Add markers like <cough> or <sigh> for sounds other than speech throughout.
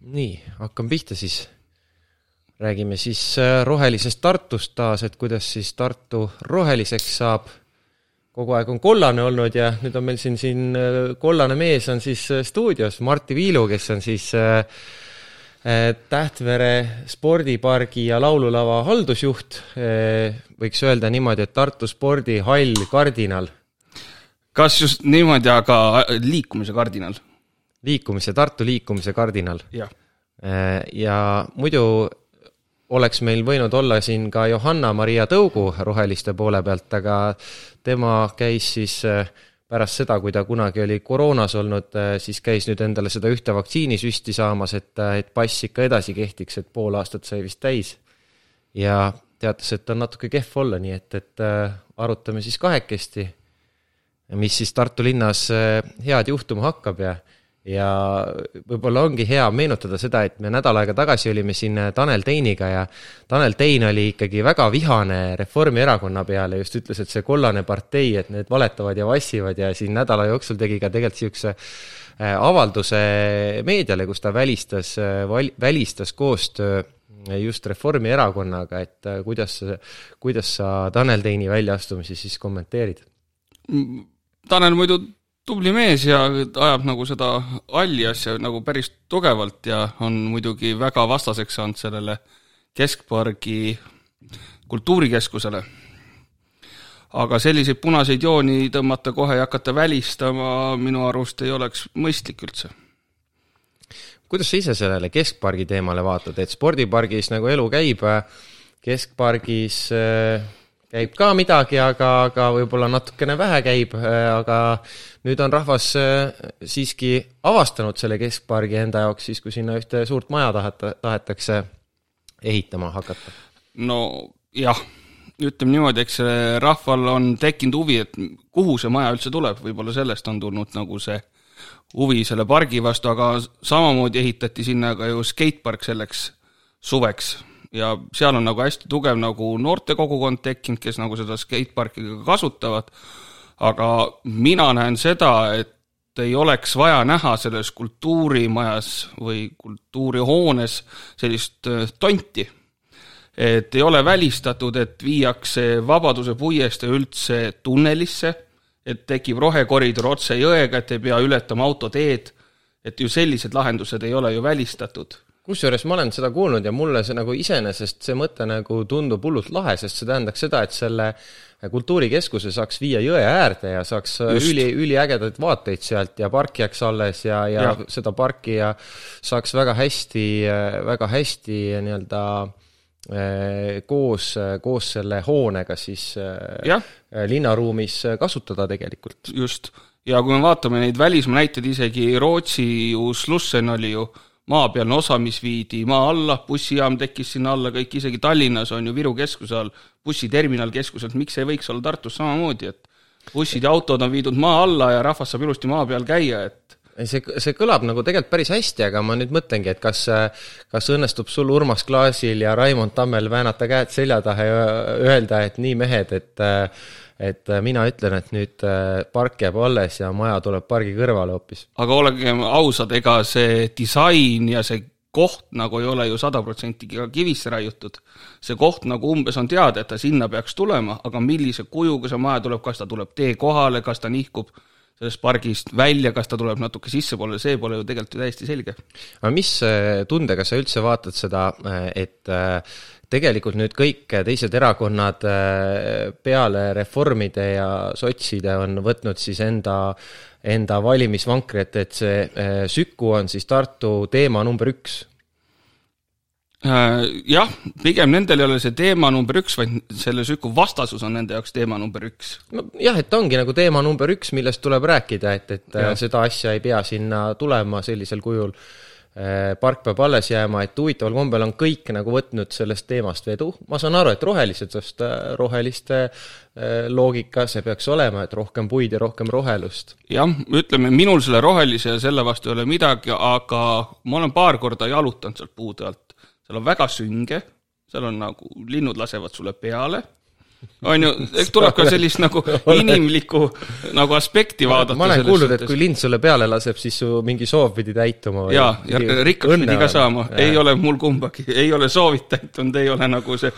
nii, hakkame pihta siis. räägime siis äh, rohelisest Tartust taas, et kuidas siis Tartu roheliseks saab. kogu aeg on kollane olnud ja nüüd on meil siin, siin äh, kollane mees on siis äh, stuudios, Martti Viilu, kes on siis Tähtvere spordipargi ja laululava haldusjuht, võiks öelda niimoodi, et Tartu spordihall kardinal. kas just niimoodi, aga liikumise kardinal liikumise, Tartu liikumise kardinal. Äh, ja muidu oleks meil võinud olla siin ka Johanna-Maria Tõugu Roheliste poole pealt, aga tema käis siis äh, pärast seda, kui ta kunagi oli koroonas olnud, äh, siis käis nüüd endale seda ühte vaktsiinisüsti saamas, et, et pass ikka edasi kehtiks, et pool aastat sai vist täis. ja teatas, et on natuke kehv olla, nii et, et arutame siis kahekesti, mis siis Tartu linnas head juhtuma hakkab ja ja võib-olla ongi hea meenutada seda, et me nädal aega tagasi olime siin Tanel Teiniga ja Tanel Tein oli ikkagi väga vihane Reformierakonna peale, just ütles, et see kollane partei, et need valetavad ja vassivad ja siin nädala jooksul tegi ka tegelikult niisuguse äh, avalduse meediale, kus ta välistas, äh, välistas koostöö just Reformierakonnaga, et äh, kuidas, kuidas sa Tanel Teini väljaastumisi siis kommenteerid? Tanel muidu tubli mees ja ajab nagu seda halli asja nagu päris tugevalt ja on muidugi väga vastaseks saanud sellele keskpargi kultuurikeskusele. aga selliseid punaseid jooni tõmmata kohe ja hakata välistama minu arust ei oleks mõistlik üldse. kuidas sa ise sellele keskpargi teemale vaatad, et spordipargis nagu elu käib, keskpargis äh käib ka midagi, aga, aga võib-olla natukene vähe käib, aga nüüd on rahvas äh, siiski avastanud selle keskpargi enda jaoks siis, kui sinna ühte suurt maja taheta, tahetakse ehitama hakata. no jah, ütleme niimoodi, eks rahval on tekkinud huvi, et kuhu see maja üldse tuleb, võib-olla sellest on tulnud nagu see huvi selle pargi vastu, aga samamoodi ehitati sinna ka ju skatepark selleks suveks. Ja seal on nagu hästi tugev nagu noortekogukond tekkinud, kes nagu seda skateparki ka kasutavad, aga mina näen seda, et ei oleks vaja näha selles kultuurimajas või kultuurihoones sellist äh, tonti. et ei ole välistatud, et viiakse Vabaduse puiestee üldse tunnelisse, et tekib rohekoridor otse jõega, et ei pea ületama autoteed, et ju sellised lahendused ei ole ju välistatud kusjuures ma olen seda kuulnud ja mulle see nagu iseenesest see mõte nagu tundub hullult lahe, sest see tähendaks seda, et selle kultuurikeskuse saaks viia jõe äärde ja saaks Just. üli, üliägedaid vaateid sealt ja park jääks alles ja, ja, ja seda parki ja saaks väga hästi, väga hästi nii-öelda eh, koos, koos selle hoonega siis eh, ja. linnaruumis kasutada tegelikult. just, ja kui me vaatame neid välismaa näiteid, isegi Rootsi ju Slussen oli ju maapealne osa, mis viidi maa alla, bussijaam tekkis sinna alla, kõik, isegi Tallinnas on ju Viru keskuse all bussiterminal keskuselt, miks ei võiks olla Tartus samamoodi, et bussid ja autod on viidud maa alla ja rahvas saab ilusti maa peal käia, et see, see kõlab nagu tegelikult päris hästi, aga ma nüüd mõtlengi, et kas, kas õnnestub sul Urmas Klaasil ja Raimond Tammel väänata käed selja taha ja öelda, et nii mehed, et et äh, mina ütlen, et nüüd äh, park jääb alles ja maja tuleb pargi kõrvale hoopis. aga olgem ausad, ega see disain ja see koht nagu ei ole ju sada protsenti kivisse raiutud. see koht nagu umbes on teada, et ta sinna peaks tulema, aga millise kujuga see maja tuleb, kas ta tuleb tee kohale, kas ta nihkub sellest pargist välja, kas ta tuleb natuke sissepoole, see pole ju tegelikult ju täiesti selge. aga mis äh, tundega sa üldse vaatad seda, et tegelikult nüüd kõik teised erakonnad äh, peale reformide ja sotside on võtnud siis enda, enda valimisvankri, et, et see äh, Süku on siis Tartu teema number üks äh, jah, pigem nendel ei ole see teema number üks, vaid selle Süku vastasus on nende jaoks teema number üks. nojah, et ongi nagu teema number üks, millest tuleb rääkida, et, et ja. seda asja ei pea sinna tulema sellisel kujul Äh, park peab alles jääma, et huvitaval kombel on kõik nagu võtnud sellest teemast vedu, ma saan aru, et rohelised, sest äh, roheliste äh, loogika see peaks olema, et rohkem puid ja rohkem rohelust. jah, ütleme, minul selle rohelise ja selle vastu ei ole midagi, aga ma olen paar korda jalutanud sealt puude alt. Seal on väga sünge, seal on nagu, linnud lasevad sulle peale, on ju, tuleb ka sellist nagu <laughs> inimlikku nagu aspekti vaadata. ma olen kuulnud, et kui lind sulle peale laseb, siis su mingi soov pidi täituma. jaa, ja rikkaks pidi ka saama, ei ole mul kumbagi, ei ole soovid täitunud, ei ole nagu see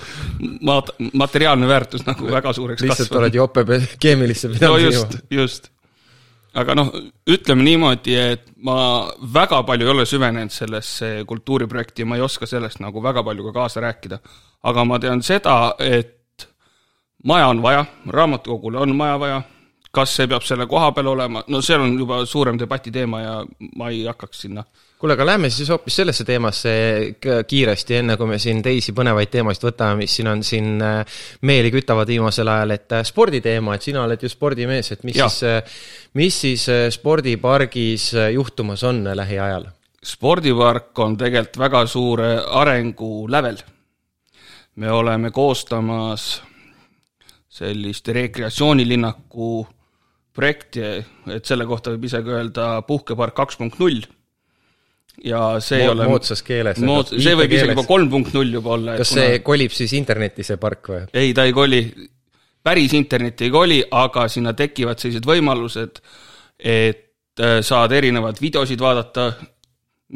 mat-, materiaalne väärtus nagu väga suureks lihtsalt kasvanud. oled jope keemilisse pidanud no just, just. Aga noh, ütleme niimoodi, et ma väga palju ei ole süvenenud sellesse kultuuriprojekti ma ei oska sellest nagu väga palju ka kaasa rääkida. aga ma tean seda, et maja on vaja, raamatukogule on maja vaja, kas see peab selle koha peal olema, no seal on juba suurem debati teema ja ma ei hakkaks sinna kuule, aga lähme siis hoopis sellesse teemasse kiiresti, enne kui me siin teisi põnevaid teemasid võtame, mis siin on siin äh, meeli kütavad viimasel ajal, et äh, sporditeema, et sina oled ju spordimees, et mis ja. siis, mis siis spordipargis juhtumas on lähiajal? spordipark on tegelikult väga suure arengu lävel. me oleme koostamas sellist rekreatsioonilinnaku projekti, et selle kohta võib isegi öelda puhkepark kaks punkt null. Ja see Mo ei ole moodsas keeles. Mood, see võib isegi juba kolm punkt null juba olla. kas kuna... see kolib siis internetti, see park või? ei, ta ei koli, päris internetti ei koli, aga sinna tekivad sellised võimalused, et äh, saad erinevaid videosid vaadata,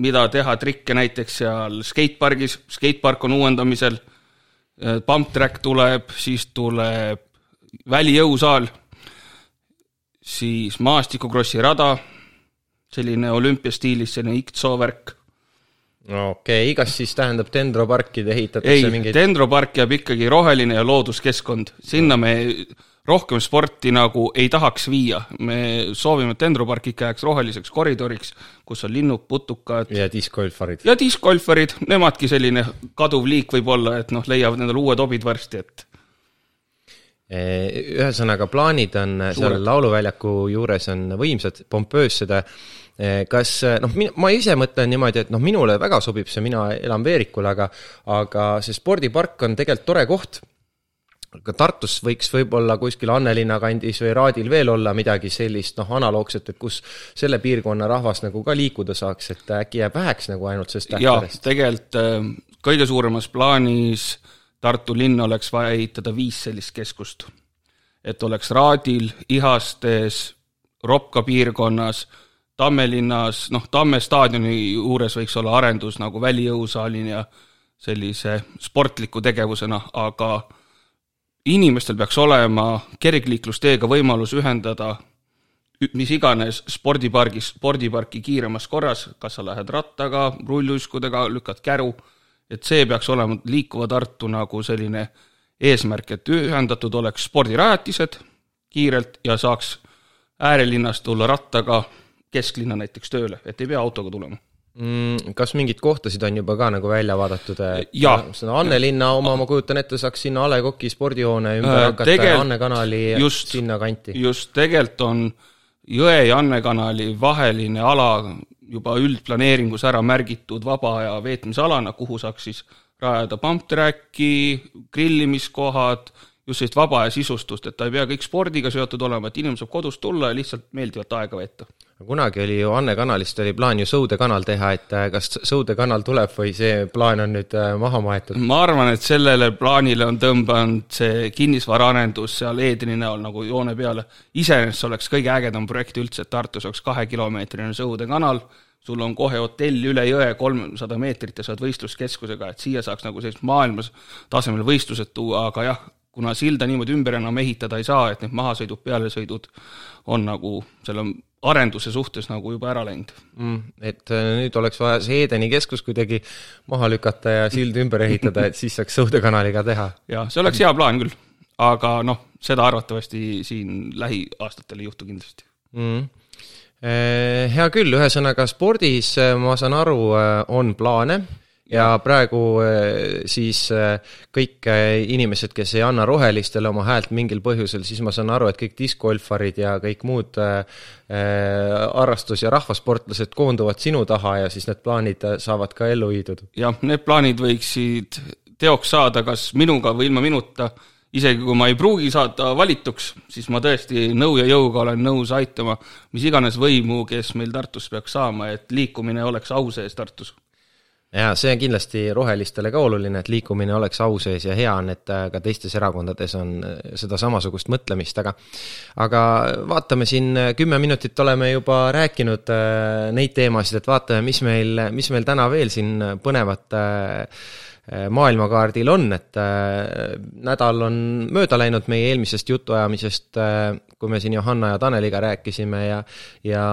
mida teha, trikke näiteks seal skatepargis, skatepark on uuendamisel, äh, pump track tuleb, siis tuleb välijõusaal, siis maastikukrossi rada, selline olümpiastiilis, selline IKTSO värk. no okei okay., kas siis tähendab dendroparkide ehitatakse ei mingeid..., dendropark jääb ikkagi roheline ja looduskeskkond, sinna me rohkem sporti nagu ei tahaks viia, me soovime, et dendropark ikka jääks roheliseks koridoriks, kus on linnud, putukad. ja diskgolfarid. ja diskgolfarid, nemadki selline kaduv liik võib-olla, et noh, leiavad endale uued hobid varsti, et ühesõnaga, plaanid on Suured. seal lauluväljaku juures on võimsad, pompöössed. Kas noh, ma ise mõtlen niimoodi, et noh, minule väga sobib see, mina elan Veerikul, aga aga see spordipark on tegelikult tore koht. aga Tartus võiks võib-olla kuskil Annelinna kandis või Raadil veel olla midagi sellist noh, analoogset, et kus selle piirkonna rahvas nagu ka liikuda saaks, et äkki jääb väheks nagu ainult sellest tähtedest? tegelikult äh, kõige suuremas plaanis Tartu linn oleks vaja ehitada viis sellist keskust. et oleks Raadil, Ihastes, Ropka piirkonnas, Tammelinnas, noh, Tamme staadioni juures võiks olla arendus nagu välijõusaalini ja sellise sportliku tegevusena, aga inimestel peaks olema kergliiklusteega võimalus ühendada mis iganes spordipargis, spordiparki kiiremas korras, kas sa lähed rattaga, rulluiskudega, lükkad käru et see peaks olema liikuva Tartu nagu selline eesmärk, et ühendatud oleks spordirajatised kiirelt ja saaks äärelinnast tulla rattaga kesklinna näiteks tööle, et ei pea autoga tulema mm,. Kas mingeid kohtasid on juba ka nagu välja vaadatud? jaa. seda Annelinna oma, ma kujutan ette, saaks sinna A Le Coqi spordihoone ümber äh, hakata Tegel... Anne kanali just, sinna kanti. just, tegelikult on Jõe ja Anne kanali vaheline ala juba üldplaneeringus ära märgitud vaba aja veetmisalana, kuhu saaks siis rajada pump track'i, grillimiskohad, just sellist vaba aja sisustust, et ta ei pea kõik spordiga seotud olema, et inimene saab kodust tulla ja lihtsalt meeldivat aega veeta kunagi oli ju Anne kanalist oli plaan ju Sõude kanal teha, et äh, kas Sõude kanal tuleb või see plaan on nüüd äh, maha maetud? ma arvan, et sellele plaanile on tõmbanud see kinnisvaraarendus seal Eedeni näol nagu joone peale. iseenesest see oleks kõige ägedam projekt üldse, et Tartus oleks kahekilomeetrine Sõude kanal, sul on kohe hotell üle jõe kolmsada meetrit ja sa oled võistluskeskusega, et siia saaks nagu sellist maailmas tasemel võistlused tuua, aga jah, kuna silda niimoodi ümber enam ehitada ei saa, et need mahasõidud, pealesõidud on nagu selle arenduse suhtes nagu juba ära läinud mm,. et äh, nüüd oleks vaja see Edeni keskus kuidagi maha lükata ja sild ümber ehitada, et siis saaks Sõude kanaliga teha. jah, see oleks hea plaan küll, aga noh, seda arvatavasti siin lähiaastatel ei juhtu kindlasti mm.. Hea küll, ühesõnaga spordis äh, ma saan aru, on plaane ja praegu eh, siis eh, kõik eh, inimesed, kes ei anna rohelistele oma häält mingil põhjusel, siis ma saan aru, et kõik diskgolfarid ja kõik muud harrastus- ja rahvasportlased koonduvad sinu taha ja siis need plaanid saavad ka ellu viidud? jah, need plaanid võiksid teoks saada kas minuga või ilma minuta, isegi kui ma ei pruugi saada valituks, siis ma tõesti nõu ja jõuga olen nõus aitama mis iganes võimu, kes meil Tartus peaks saama, et liikumine oleks au sees Tartus ja see on kindlasti rohelistele ka oluline, et liikumine oleks au sees ja hea on, et äh, ka teistes erakondades on äh, seda samasugust mõtlemist, aga aga vaatame siin, äh, kümme minutit oleme juba rääkinud neid teemasid, et vaatame, mis meil, mis meil täna veel siin põnevat maailmakaardil on, et nädal on mööda läinud meie eelmisest jutuajamisest kui me siin Johanna ja Taneliga rääkisime ja ja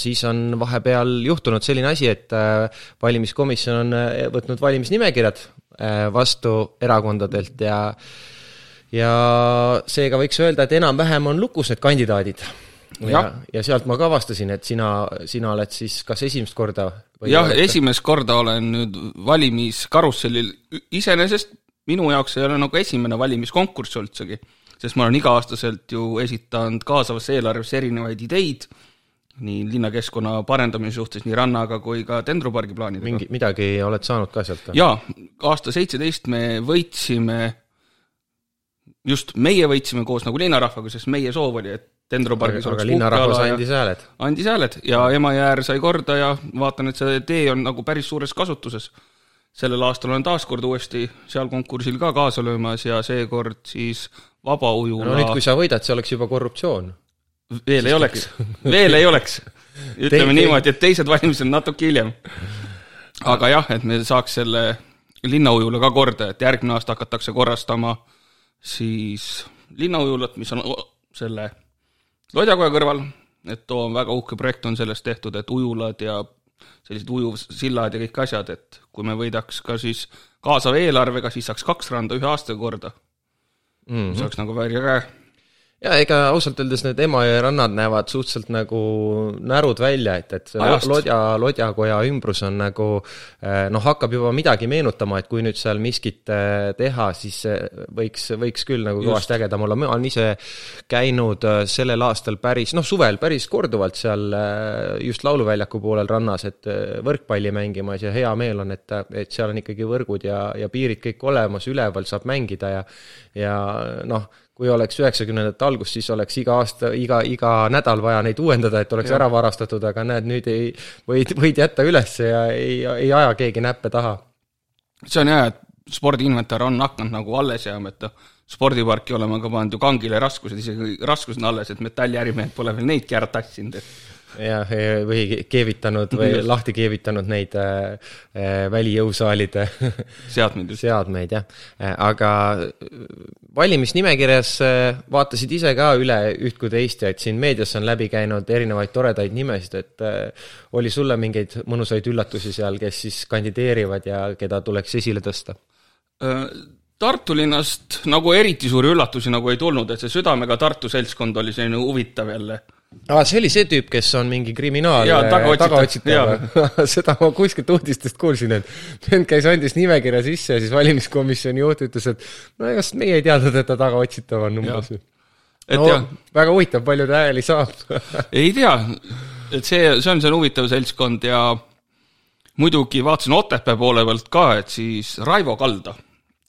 siis on vahepeal juhtunud selline asi, et äh, valimiskomisjon on äh, võtnud valimisnimekirjad äh, vastu erakondadelt ja ja seega võiks öelda, et enam-vähem on lukus need kandidaadid. Ja, ja, sealt ma ka avastasin, et sina, sina oled siis kas esimest korda jah, esimest korda olen nüüd valimiskarussellil, iseenesest minu jaoks ei ole nagu esimene valimiskonkurss üldsegi sest ma olen iga-aastaselt ju esitanud kaasavasse eelarvesse erinevaid ideid, nii linnakeskkonna parendamise suhtes nii rannaga kui ka dendropargi plaanidega. mingi, midagi oled saanud ka sealt? jaa, aasta seitseteist me võitsime, just meie võitsime koos nagu linnarahvaga, sest meie soov oli, et dendropargis oleks linnarahvas andis hääled? andis hääled ja Emajõe sai korda ja vaatan, et see tee on nagu päris suures kasutuses sellel aastal olen taas kord uuesti seal konkursil ka kaasa löömas ja seekord siis vabaujula no nüüd, kui sa võidad, see oleks juba korruptsioon. veel ei oleks, <laughs> veel ei oleks. ütleme niimoodi, et teised valimised natuke hiljem. aga jah, et me saaks selle linnaujula ka korda, et järgmine aasta hakatakse korrastama siis linnaujulat, mis on selle Lodjakoja kõrval, et too on väga uhke projekt on sellest tehtud, et ujulad ja sellised ujuvsillad ja kõik asjad, et kui me võidaks ka siis kaasava eelarvega, siis saaks kaks randa ühe aastaga korda mm. -hmm. oleks nagu väga ja ega ausalt öeldes need Emajõe rannad näevad suhteliselt nagu närud välja, et, et see Lodja, Lodjakoja ümbrus on nagu eh, noh, hakkab juba midagi meenutama, et kui nüüd seal miskit eh, teha, siis võiks, võiks küll nagu kõvasti ägedam olla, ma olen ise käinud eh, sellel aastal päris, noh, suvel päris korduvalt seal just Lauluväljaku poolel rannas, et võrkpalli mängimas ja hea meel on, et, et seal on ikkagi võrgud ja, ja piirid kõik olemas, üleval saab mängida ja ja noh, kui oleks üheksakümnendate algus, siis oleks iga aasta, iga, iga nädal vaja neid uuendada, et oleks ja. ära varastatud, aga näed, nüüd ei, võid, võid jätta üles ja ei, ei aja keegi näppe taha. see on hea, et spordiinventar on hakanud nagu alles jääma, et noh, spordiparki oleme ka pannud ju kangile raskused, isegi raskused on alles, et metalliärimehed pole veel neidki ära tassinud, et jah, või keevitanud või lahti keevitanud neid äh, äh välijõusaalide seadmeid, seadmeid, jah. Aga valimisnimekirjas äh, vaatasid ise ka üle üht kui teist ja et siin meedias on läbi käinud erinevaid toredaid nimesid, et oli sulle mingeid mõnusaid üllatusi seal, kes siis kandideerivad ja keda tuleks esile tõsta? Tartu linnast nagu eriti suuri üllatusi nagu ei tulnud, et see Südamega Tartu seltskond oli selline huvitav jälle aa, see oli see tüüp, kes on mingi kriminaal tagaotsitav. taga <laughs> seda ma kuskilt uudistest kuulsin, et vend käis, andis nimekirja sisse ja siis valimiskomisjoni juht ütles, et no ega meie ei teadnud, et ta tagaotsitav on umbes. no jah. väga huvitav, palju ta hääli saab. <laughs> Ei tea, et see, see on see huvitav seltskond ja muidugi vaatasin Otepää poole pealt ka, et siis Raivo Kalda,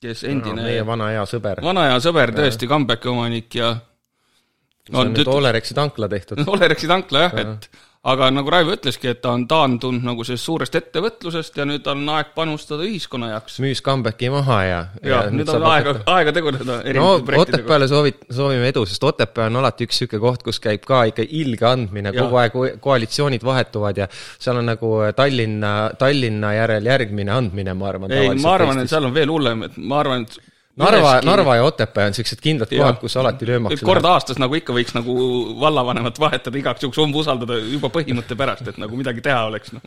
kes endine no, meie vana hea sõber. vana hea sõber, tõesti, comeback'i omanik ja see on no, nüüd Olerexi tankla tehtud. <laughs> Olerexi tankla jah ja., et aga nagu Raivo ütleski, et ta on taandunud nagu sellest suurest ettevõtlusest ja nüüd on aeg panustada ühiskonna jaoks. müüs comeback'i maha ja ja, ja nüüd, nüüd on aega, aega tegutseda no Otepääle soovid, soovime edu, sest Otepää on alati üks niisugune koht, kus käib ka ikka ilge andmine, kogu aeg koalitsioonid vahetuvad ja seal on nagu Tallinna, Tallinna järel järgmine andmine, ma arvan. ei, ma arvan, et seal on veel hullem, et ma arvan, et Narva, Narva ja Otepää on niisugused kindlad kohad, kus alati löömakse kord aastas nagu ikka võiks nagu vallavanemat vahetada igaks juhuks umbusaldada juba põhimõtte pärast, et nagu midagi teha oleks, noh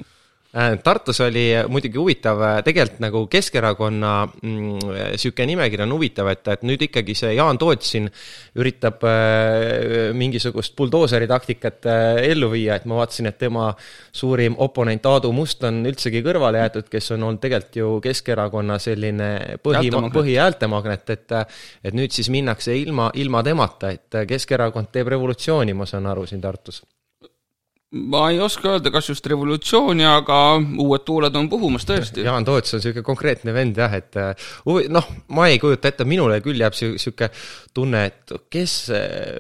Tartus oli muidugi huvitav, äh, tegelikult nagu Keskerakonna mm, nimekiri on huvitav, et, et nüüd ikkagi see Jaan Toots siin üritab äh, mingisugust buldooseri taktikat äh, ellu viia, et ma vaatasin, et tema suurim oponent Aadu Must on üldsegi kõrvale jäetud, kes on olnud tegelikult ju Keskerakonna selline põhi, põhihäältemagnet, et et nüüd siis minnakse ilma, ilma temata, et Keskerakond teeb revolutsiooni, ma saan aru, siin Tartus ma ei oska öelda, kas just revolutsiooni, aga uued tuuled on puhumas tõesti. Jaan Toots on niisugune konkreetne vend jah, et huvi, noh, ma ei kujuta ette, minule küll jääb niisugune tunne, et kes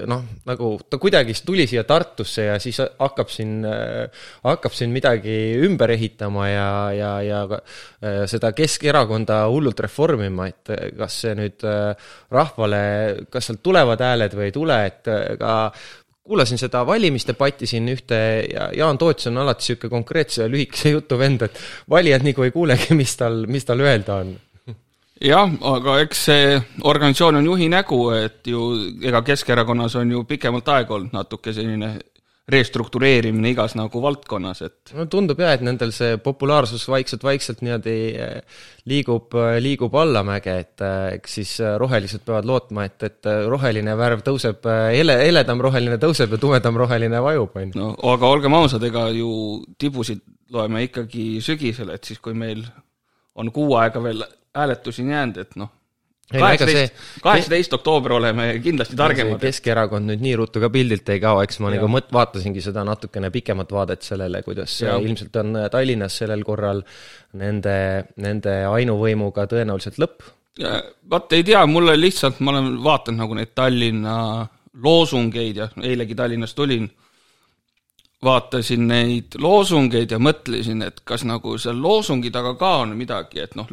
noh, nagu ta kuidagi tuli siia Tartusse ja siis hakkab siin, hakkab siin midagi ümber ehitama ja, ja, ja seda Keskerakonda hullult reformima, et kas see nüüd rahvale, kas sealt tulevad hääled või ei tule, et ka kuulasin seda valimisdebatti siin ühte ja Jaan Toots on alati niisugune konkreetse lühikese jutu vend, et valijad nagu ei kuulegi, mis tal, mis tal öelda on. jah, aga eks see organisatsioon on juhi nägu, et ju ega Keskerakonnas on ju pikemalt aega olnud natuke selline restruktureerimine igas nagu valdkonnas, et no tundub jah, et nendel see populaarsus vaikselt-vaikselt niimoodi eh, liigub, eh, liigub allamäge, et eh, eks siis rohelised peavad lootma, et, et roheline värv tõuseb, hele, heledam roheline tõuseb ja tumedam roheline vajub, on ju. no aga olgem ausad, ega ju tibusid loeme ikkagi sügisel, et siis, kui meil on kuu aega veel hääletuseni jäänud, et noh, kaheksateist, kaheksateist oktoober oleme kindlasti targemad. Keskerakond nüüd nii ruttu ka pildilt ei kao, eks ma ja. nagu mõt-, vaatasingi seda natukene pikemat vaadet sellele, kuidas ja. ilmselt on Tallinnas sellel korral nende, nende ainuvõimuga tõenäoliselt lõpp. vaat ei tea, mulle lihtsalt, ma olen vaadanud nagu neid Tallinna loosungeid ja eilegi Tallinnast tulin vaatasin neid loosungeid ja mõtlesin, et kas nagu seal loosungi taga ka on midagi, et noh,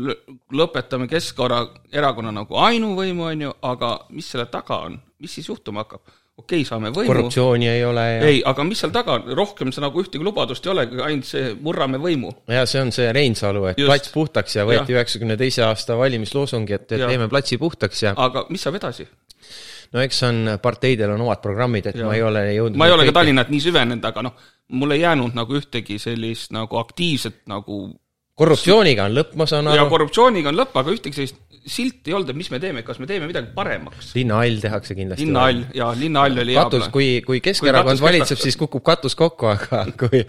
lõpetame Keskerakonna nagu ainuvõimu, on ju, aga mis selle taga on, mis siis juhtuma hakkab? okei okay,, saame võimu. korruptsiooni ei ole ja ei, aga mis seal taga on, rohkem see nagu ühtegi lubadust ei olegi, ainult see murrame võimu. ja see on see Reinsalu, et Just. plats puhtaks ja võeti üheksakümne teise aasta valimisloosungi, et, et ja. teeme platsi puhtaks ja aga mis saab edasi? No eks on, parteidel on omad programmid, et ja. ma ei ole jõudnud ma ei ole ka Tallinnat nii süvenenud, aga noh, mul ei jäänud nagu ühtegi sellist nagu aktiivset nagu korruptsiooniga on lõpp, ma saan aru. ja korruptsiooniga on lõpp, aga ühtegi sellist silti ei olnud, et mis me teeme, kas me teeme midagi paremaks. linnahall tehakse kindlasti. linnahall, jaa, linnahall oli katus, kui, kui Keskerakond valitseb, siis kukub katus kokku, aga <laughs> kui,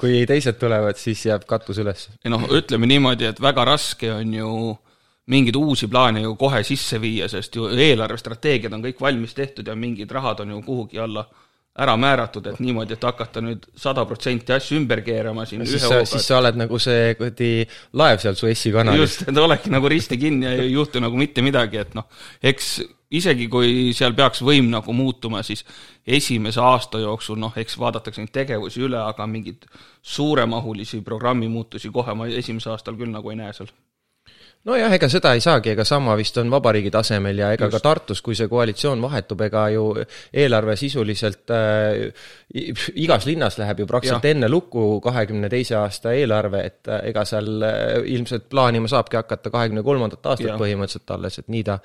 kui teised tulevad, siis jääb katus üles. ei noh, ütleme niimoodi, et väga raske on ju mingeid uusi plaane ju kohe sisse viia, sest ju eelarvestrateegiad on kõik valmis tehtud ja mingid rahad on ju kuhugi alla ära määratud, et niimoodi, et hakata nüüd sada protsenti asju ümber keerama siin ja ühe hooga. siis sa oled nagu see kuradi laev seal Suessi kanalis. just, et oledki nagu risti kinni ja ei juhtu nagu mitte midagi, et noh, eks isegi kui seal peaks võim nagu muutuma, siis esimese aasta jooksul noh, eks vaadatakse neid tegevusi üle, aga mingeid suuremahulisi programmi muutusi kohe ma esimesel aastal küll nagu ei näe seal nojah, ega seda ei saagi, ega sama vist on vabariigi tasemel ja ega Just. ka Tartus, kui see koalitsioon vahetub, ega ju eelarve sisuliselt äh, igas linnas läheb ju praktiliselt ja. enne lukku kahekümne teise aasta eelarve, et äh, ega seal äh, ilmselt plaanima saabki hakata kahekümne kolmandat aastat ja. põhimõtteliselt alles, et nii ta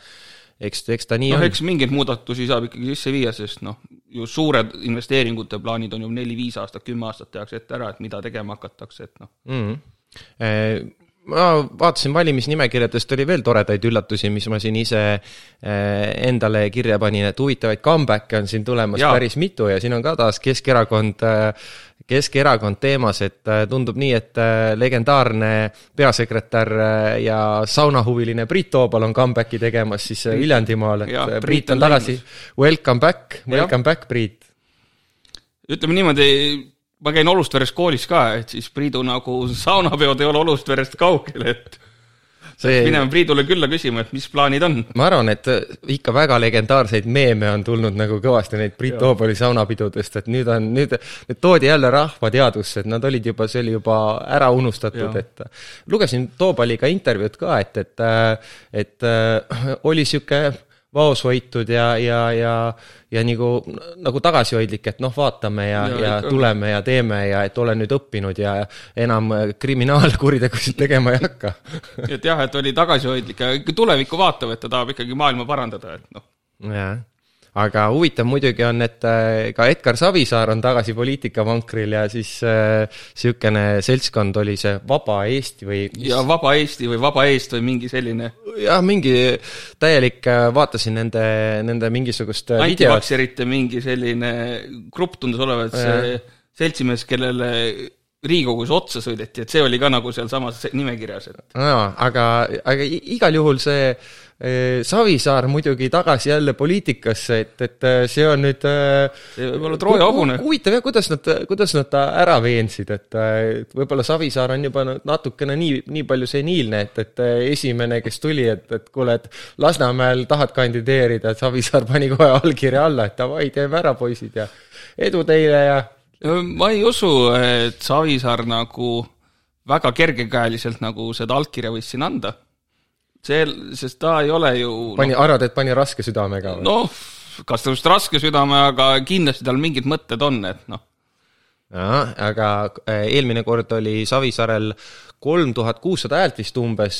eks, eks ta nii no, on. eks mingeid muudatusi saab ikkagi sisse viia, sest noh, ju suured investeeringute plaanid on ju neli-viis aastat, kümme aastat tehakse ette ära, et mida tegema hakatakse, et noh mm. -hmm ma vaatasin valimisnimekirjadest, oli veel toredaid üllatusi, mis ma siin ise eh, endale kirja panin, et huvitavaid comeback'e on siin tulemas ja. päris mitu ja siin on ka taas Keskerakond, eh, Keskerakond teemas, et eh, tundub nii, et legendaarne peasekretär ja saunahuviline Priit Toobal on comeback'i tegemas siis Viljandimaal, et ja, Priit, Priit on tagasi, welcome back, welcome ja. back, Priit. ütleme niimoodi ma käin Olustveres koolis ka, et siis Priidu nagu saunapeod ei ole Olustverest kaugel, et see minema Priidule külla küsima, et mis plaanid on. ma arvan, et ikka väga legendaarseid meeme on tulnud nagu kõvasti neid Priit Toobali saunapidudest, et nüüd on, nüüd, nüüd toodi jälle rahva teadvusse, et nad olid juba, see oli juba ära unustatud, et lugesin Toobaliga intervjuud ka, et, et et äh, oli niisugune vaoshoitud ja, ja, ja, ja nagu, nagu tagasihoidlik, et noh, vaatame ja, ja, ja tuleme ja teeme ja et olen nüüd õppinud ja enam kriminaalkuritegusid <laughs> tegema ei hakka. Et jah, et oli tagasihoidlik ikka tulevikku vaatav, et ta tahab ikkagi maailma parandada, et noh. jah aga huvitav muidugi on, et äh, ka Edgar Savisaar on tagasi poliitikavankril ja siis niisugune äh, seltskond oli see Vaba Eesti või ja Vaba Eesti või Vaba Eest või mingi selline. Jah, mingi täielik, äh, vaatasin nende, nende mingisugust antivakserite mingi selline grupp tundus olevat see seltsimees, kellele Riigikogus otsa sõideti, et see oli ka nagu sealsamas nimekirjas, et jaa, aga, aga igal juhul see eh, Savisaar muidugi tagasi jälle poliitikasse, et, et eh, see on nüüd eh, see võib olla Trooja hobune. huvitav jah, kuidas nad, kuidas nad ta ära veensid, et et võib-olla Savisaar on juba natukene nii, nii palju seniilne, et, et esimene, kes tuli, et, et kuule, et Lasnamäel tahad kandideerida, et Savisaar pani kohe allkirja alla, et davai, teeme ära, poisid, ja edu teile ja ma ei usu, et Savisaar nagu väga kergekäeliselt nagu seda allkirja võis siin anda. see, sest ta ei ole ju pani, arvad, et pani raske südamega või? noh, kas ta just raske südame, aga kindlasti tal mingid mõtted on, et noh, aga äh, eelmine kord oli Savisaarel kolm tuhat kuussada häält vist umbes,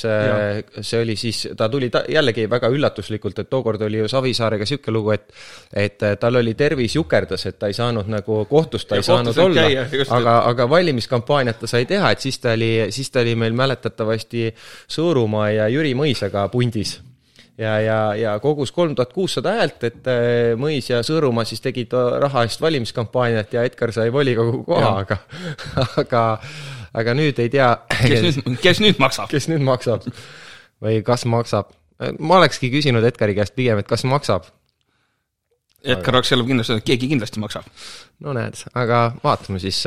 see oli siis, ta tuli ta, jällegi väga üllatuslikult, et tookord oli ju Savisaarega niisugune lugu, et et tal oli tervis jukerdas, et ta ei saanud nagu kohtust, ta Ja ei saanud kohtus olla, aga, aga valimiskampaaniat ta sai teha, et siis ta oli, siis ta oli meil mäletatavasti Sõõrumaa ja Jüri Mõisaga pundis ja, ja, ja kogus kolm tuhat kuussada häält, et äh, Mõis ja Sõõrumaa siis tegid raha eest valimiskampaaniat ja Edgar sai volikogu koha, aga aga, aga nüüd ei tea, kes nüüd, kes nüüd maksab? kes nüüd maksab või kas maksab. ma olekski küsinud Edgari käest pigem, et kas maksab. Edgar oleks jälle kindlasti keegi kindlasti maksab. no näed, aga vaatame siis,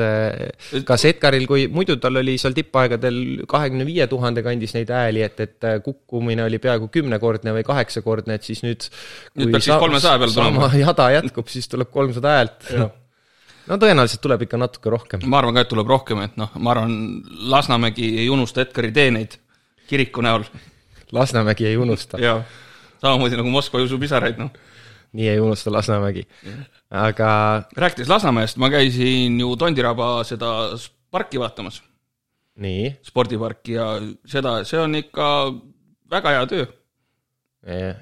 kas Edgaril, kui muidu tal oli seal tippaegadel kahekümne viie tuhande kandis neid hääli, et, et kukkumine oli peaaegu kümnekordne või kaheksakordne, et siis nüüd nüüd peaks siis kolmesaja peale tulema. jada jätkub, siis tuleb kolmsada häält. no tõenäoliselt tuleb ikka natuke rohkem. ma arvan ka, et tuleb rohkem, et noh, ma arvan, Lasnamägi ei unusta Edgari teeneid kiriku näol. Lasnamägi ei unusta. jaa, samamoodi nagu Moskva ei usu pisaraid, noh nii ei unusta Lasnamägi. aga rääkides Lasnamäest, ma käisin ju Tondiraba seda parki vaatamas. nii? spordiparki ja seda, see on ikka väga hea töö.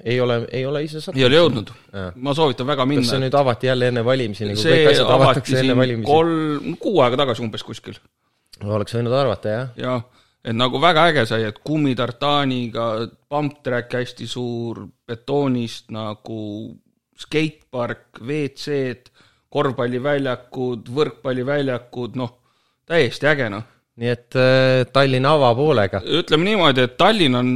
ei ole, ei ole ise sattunud. ei ole jõudnud. ma soovitan väga minna. kas see nüüd avati jälle enne valimisi, nagu kõik asjad avatakse enne valimisi? kolm, kuu aega tagasi umbes kuskil. oleks võinud arvata, jah. jah, et nagu väga äge sai, et kummitartaaniga, pump-track hästi suur, betoonist nagu skatepark, WC-d, korvpalliväljakud, võrkpalliväljakud, noh, täiesti äge, noh. nii et äh, Tallinna avapoolega. ütleme niimoodi, et Tallinn on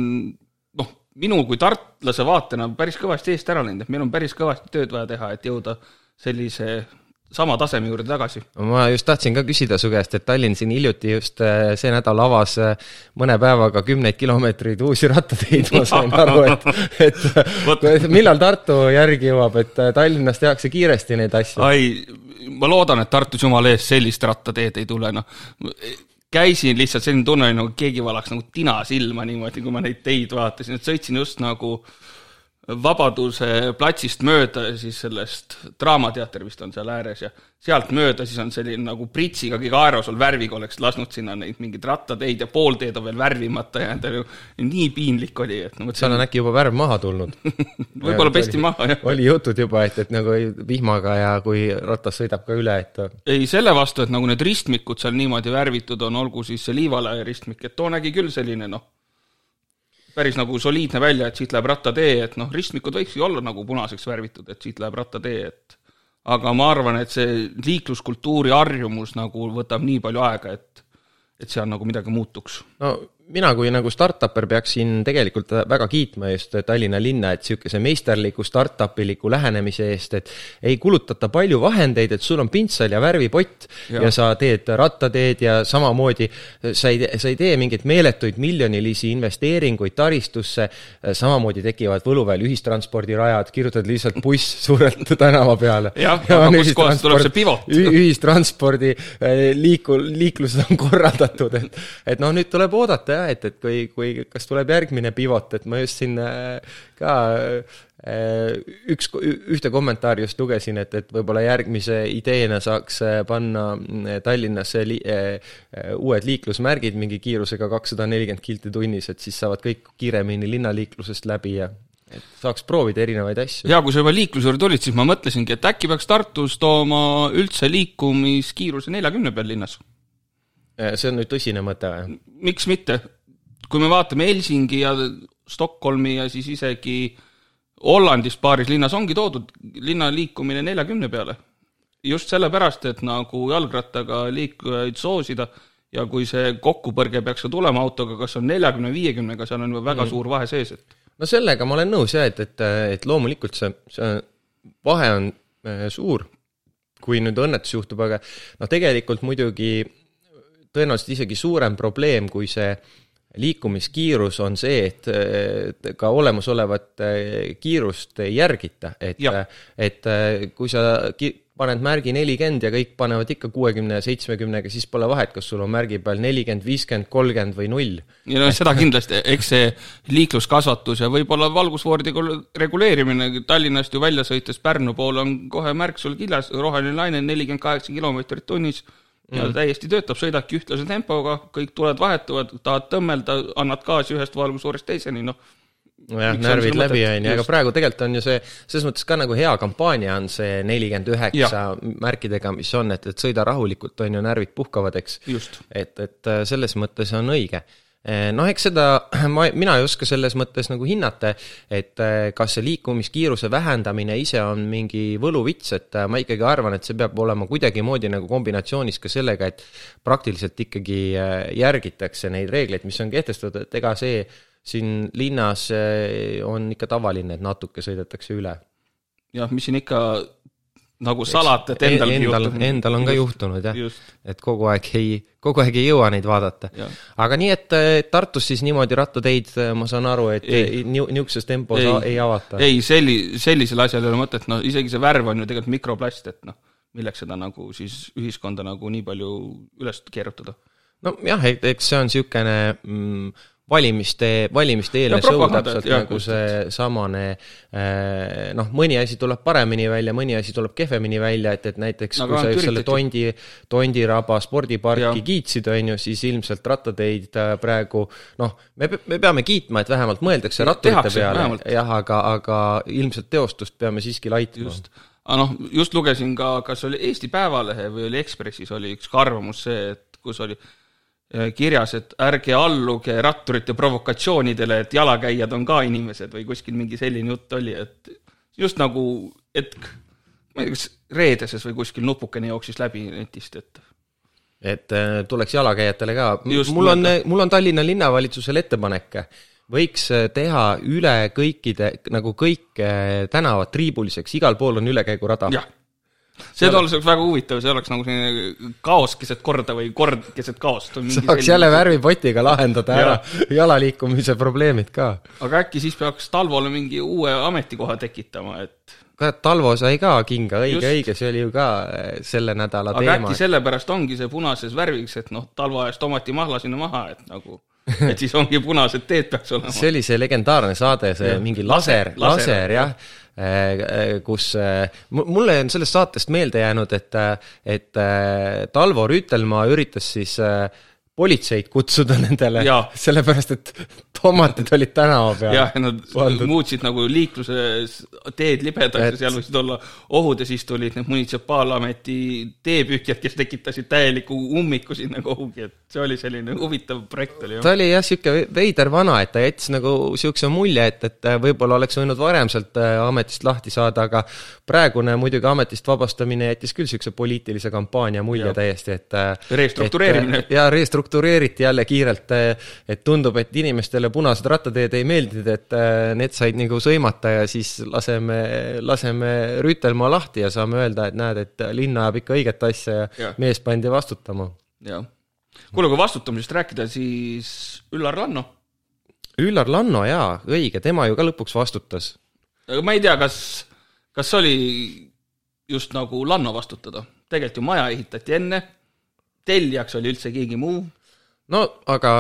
noh, minu kui tartlase vaatena päris kõvasti eest ära läinud, et meil on päris kõvasti tööd vaja teha, et jõuda sellise sama taseme juurde tagasi. ma just tahtsin ka küsida su käest, et Tallinn siin hiljuti just see nädal avas mõne päevaga kümneid kilomeetreid uusi rattateid, ma sain <laughs> aru, et, <laughs> et, millal Tartu järgi jõuab, et Tallinnas tehakse kiiresti neid asju. ai, ma loodan, et Tartus jumala eest sellist rattateed ei tule, noh. käisin lihtsalt, selline tunne oli nagu keegi valaks nagu tina silma niimoodi, kui ma neid teid vaatasin, et sõitsin just nagu Vabaduse platsist mööda ja siis sellest Draamateater vist on seal ääres ja sealt mööda siis on selline nagu pritsiga kõige aerosol värviga oleks lasknud sinna neid mingeid rattateid ja poolteed on veel värvimata ja endal ju nii piinlik oli, et no mõtlesin seal on äkki juba värv maha tulnud <laughs> võib-olla pesti maha, jah. oli jutud juba, et, et nagu vihmaga ja kui ratas sõidab ka üle, et ei, selle vastu, et nagu need ristmikud seal niimoodi värvitud on, olgu siis see Liivalaia ristmik, et too nägi küll selline noh, päris nagu soliidne välja, et siit läheb rattatee, et noh, ristmikud võikski olla nagu punaseks värvitud, et siit läheb rattatee, et aga ma arvan, et see liikluskultuuri harjumus nagu võtab nii palju aega, et et seal nagu midagi muutuks. no mina kui nagu startupper peaksin tegelikult väga kiitma just Tallinna linna, et niisuguse meisterliku startupiliku lähenemise eest, et ei kulutata palju vahendeid, et sul on pintsel ja värvipott ja, ja sa teed rattateed ja samamoodi sa ei, sa ei tee mingeid meeletuid miljonilisi investeeringuid taristusse, samamoodi tekivad Võluväel ühistranspordirajad, kirjutad lihtsalt buss suurelt tänava peale. jah ja, aga kuskohast tuleb see pivot? ühistranspordi liiku-, liiklused on korraldatud, et et noh, nüüd tuleb oodata jah, et, et kui, kui, kas tuleb järgmine pivot, et ma just siin ka üks, ühte kommentaari just lugesin, et, et võib-olla järgmise ideena saaks panna Tallinnasse li, uued liiklusmärgid mingi kiirusega kakssada nelikümmend kilti tunnis, et siis saavad kõik kiiremini linnaliiklusest läbi ja et saaks proovida erinevaid asju. ja kui sa juba liikluse juurde tulid, siis ma mõtlesingi, et äkki peaks Tartus tooma üldse liikumiskiiruse neljakümne peal linnas. See on nüüd tõsine mõte või? miks mitte? kui me vaatame Helsingi ja Stockholmi ja siis isegi Hollandis paaris linnas ongi toodud linna liikumine neljakümne peale. just sellepärast, et nagu jalgrattaga liikujaid soosida ja kui see kokkupõrge peaks ka tulema autoga, kas on neljakümne, viiekümnega, seal on ju väga mm. suur vahe sees, et no sellega ma olen nõus jah, et, et, et loomulikult see, see vahe on äh, suur, kui nüüd õnnetus juhtub, aga noh, tegelikult muidugi tõenäoliselt isegi suurem probleem, kui see liikumiskiirus on see, et ka olemasolevat kiirust ei järgita, et, et kui sa paned märgi nelikümmend ja kõik panevad ikka kuuekümne ja seitsmekümnega, siis pole vahet, kas sul on märgi peal nelikümmend, viiskümmend, kolmkümmend või null. ja no seda kindlasti, eks see liikluskasvatus ja võib-olla valgusfooride reguleerimine, Tallinnast ju välja sõites Pärnu poole on kohe märk sul kiljas, roheline laine nelikümmend kaheksa kilomeetrit tunnis ja mm. täiesti töötab, sõidadki ühtlase tempoga, kõik tuled vahetuvad, tahad tõmmelda, annad gaasi ühest valgusfoorist teiseni, noh. Nojah, närvid läbi, on ju, aga praegu tegelikult on ju see, selles mõttes ka nagu hea kampaania on see nelikümmend üheksa märkidega, mis on, et, et sõida rahulikult, on ju, närvid puhkavad, eks. et, et äh, selles mõttes on õige noh, eks seda <clears throat> ma, mina ei oska selles mõttes nagu hinnata, et äh, kas see liikumiskiiruse vähendamine ise on mingi võluvits, et ma ikkagi arvan, et see peab olema kuidagimoodi nagu kombinatsioonis ka sellega, et praktiliselt ikkagi järgitakse neid reegleid, mis on kehtestatud, et ega see siin linnas eh, on ikka tavaline, et natuke sõidetakse üle. jah, mis siin ikka nagu salata, et endalgi endal, juhtub. Endal on ka juhtunud jah, et kogu aeg ei, kogu aeg ei jõua neid vaadata. aga nii, et Tartus siis niimoodi rattateid, ma saan aru, et niisuguses tempos ei, ei avata? ei, selli-, sellisel asjal ei ole mõtet, noh isegi see värv on ju tegelikult mikroplast, et noh, milleks seda nagu siis ühiskonda nagu nii palju üles keerutada. nojah, eks see on niisugune mm, valimiste, valimiste eelne show täpselt jah, nagu seesamane eh, noh, mõni asi tuleb paremini välja, mõni asi tuleb kehvemini välja, et, et näiteks no, kui sa just selle Tondi, Tondiraba spordiparki ja. kiitsid, on ju, siis ilmselt rattateid äh, praegu noh, me, me peame kiitma, et vähemalt mõeldakse ratturite peale, jah, aga, aga ilmselt teostust peame siiski laitma. aga noh, just lugesin ka, kas oli Eesti Päevalehe või oli Ekspressis oli üks ka arvamus see, et kus oli Äh, kirjas, et ärge alluge ratturite provokatsioonidele, et jalakäijad on ka inimesed või kuskil mingi selline jutt oli, et just nagu hetk, ma ei tea, kas reedeses või kuskil nupukene jooksis läbi netist, et et äh, tuleks jalakäijatele ka, mul on, mul on Tallinna linnavalitsusele ettepanek, võiks äh, teha üle kõikide, nagu kõik tänavad triibuliseks, igal pool on ülekäigurada. See oleks väga huvitav, see oleks nagu selline kaos keset korda või kord keset kaost. saaks selline... jälle värvipotiga lahendada ära jalaliikumise probleemid ka. aga äkki siis peaks Talvole mingi uue ametikoha tekitama, et kurat, Talvo sai ka kinga, õige, õige, see oli ju ka eh, selle nädala aga teema. äkki sellepärast ongi see punases värviks, et noh, Talvo ajas tomati mahla sinna maha, et nagu <laughs> et siis ongi punased teed peaks olema. see oli see legendaarne saade, see ja. mingi laser, laser, laser, jah ja kus äh, mulle on sellest saatest meelde jäänud, et, et Talvo Rüütelmaa üritas siis politseid kutsuda nendele, sellepärast et tomatid olid tänava peal. jah, nad pandud. muutsid nagu liikluses teed libedaks et... ja seal võisid olla ohud ja siis tulid need munitsipaalameti teepühkjad, kes tekitasid täieliku ummiku sinna kuhugi, et see oli selline huvitav projekt oli. ta oli jah, niisugune veider vana, et ta jättis nagu niisuguse mulje, et, et võib-olla oleks võinud varem sealt äh, ametist lahti saada, aga praegune muidugi ametist vabastamine jättis küll niisuguse poliitilise kampaania mulje ja. täiesti, et äh, restruktureerimine. Ja restruktureeriti jälle kiirelt, äh, et tundub, et inimestele punased rattateed ei meeldinud, et äh, need said nagu sõimata ja siis laseme, laseme Rüütelmaa lahti ja saame öelda, et näed, et linn ajab ikka õiget asja ja, ja. mees pandi vastutama. jah. kuule, kui vastutamisest rääkida, siis Üllar Lanno. Üllar Lanno jaa, õige, tema ju ka lõpuks vastutas. aga ma ei tea, kas, kas oli just nagu Lanno vastutada, tegelikult ju maja ehitati enne, tellijaks oli üldse keegi muu. no aga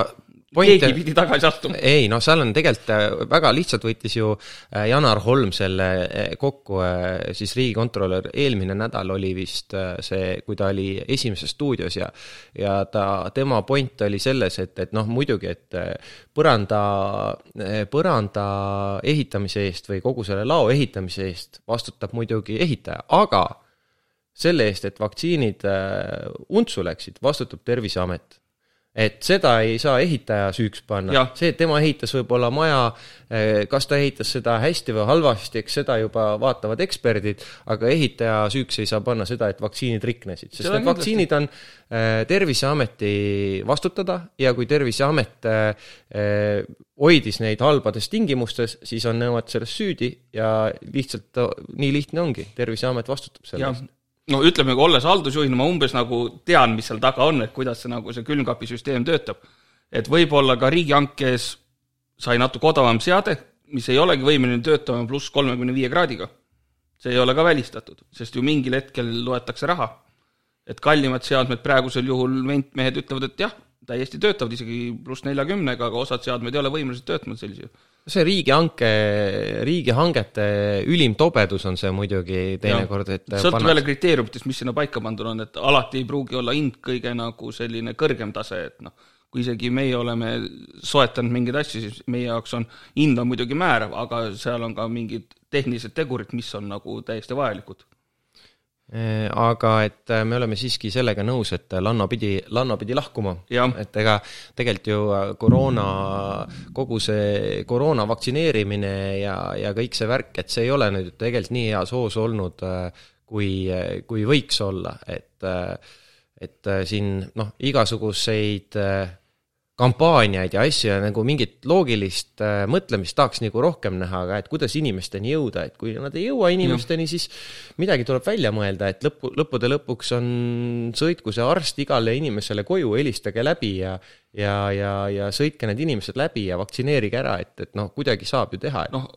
keegi pidi tagasi astuma. ei noh, seal on tegelikult äh, väga lihtsalt võttis ju äh, Janar Holm selle äh, kokku, siis riigikontrolör, eelmine nädal oli vist see, kui ta oli Esimeses stuudios ja ja ta, tema point oli selles, et, et noh, muidugi, et põranda, põranda ehitamise eest või kogu selle lao ehitamise eest vastutab muidugi ehitaja, aga selle eest, et vaktsiinid untsu läksid, vastutab Terviseamet. et seda ei saa ehitaja süüks panna, see, et tema ehitas võib-olla maja, eh, kas ta ehitas seda hästi või halvasti, eks seda juba vaatavad eksperdid, aga ehitaja süüks ei saa panna seda, et vaktsiinid riknesid, sest need vaktsiinid on eh, Terviseameti vastutada ja kui Terviseamet hoidis neid halbades tingimustes, siis on nemad selles süüdi ja lihtsalt nii lihtne ongi, Terviseamet vastutab selle eest no ütleme, olles haldusjuhina, ma umbes nagu tean, mis seal taga on, et kuidas see nagu see külmkapisüsteem töötab. et võib-olla ka riigihankes sai natuke odavam seade, mis ei olegi võimeline töötama pluss kolmekümne viie kraadiga. see ei ole ka välistatud, sest ju mingil hetkel loetakse raha. et kallimad seadmed praegusel juhul ventmehed ütlevad, et jah, täiesti töötavad isegi pluss neljakümnega, aga osad seadmed ei ole võimelised töötama sellisel juhul see riigihanke, riigihangete ülim tobedus on see muidugi teinekord, et sõltub jälle kriteeriumitest, mis sinna paika pandud on, et alati ei pruugi olla hind kõige nagu selline kõrgem tase, et noh, kui isegi meie oleme soetanud mingeid asju, siis meie jaoks on, hind on muidugi määrav, aga seal on ka mingid tehnilised tegurid, mis on nagu täiesti vajalikud aga et äh, me oleme siiski sellega nõus, et Lanno pidi, Lanno pidi lahkuma. et ega tegelikult ju äh, koroona, kogu see koroona vaktsineerimine ja, ja kõik see värk, et see ei ole nüüd tegelikult nii heas hoos olnud, kui, kui võiks olla, et et siin noh, igasuguseid kampaaniaid ja asju ja nagu mingit loogilist äh, mõtlemist tahaks nagu rohkem näha, aga et kuidas inimesteni jõuda, et kui nad ei jõua inimesteni, siis midagi tuleb välja mõelda, et lõppu, lõppude lõpuks on, sõitku see arst igale inimesele koju, helistage läbi ja ja, ja, ja sõitke need inimesed läbi ja vaktsineerige ära, et, et noh, kuidagi saab ju teha et.... noh,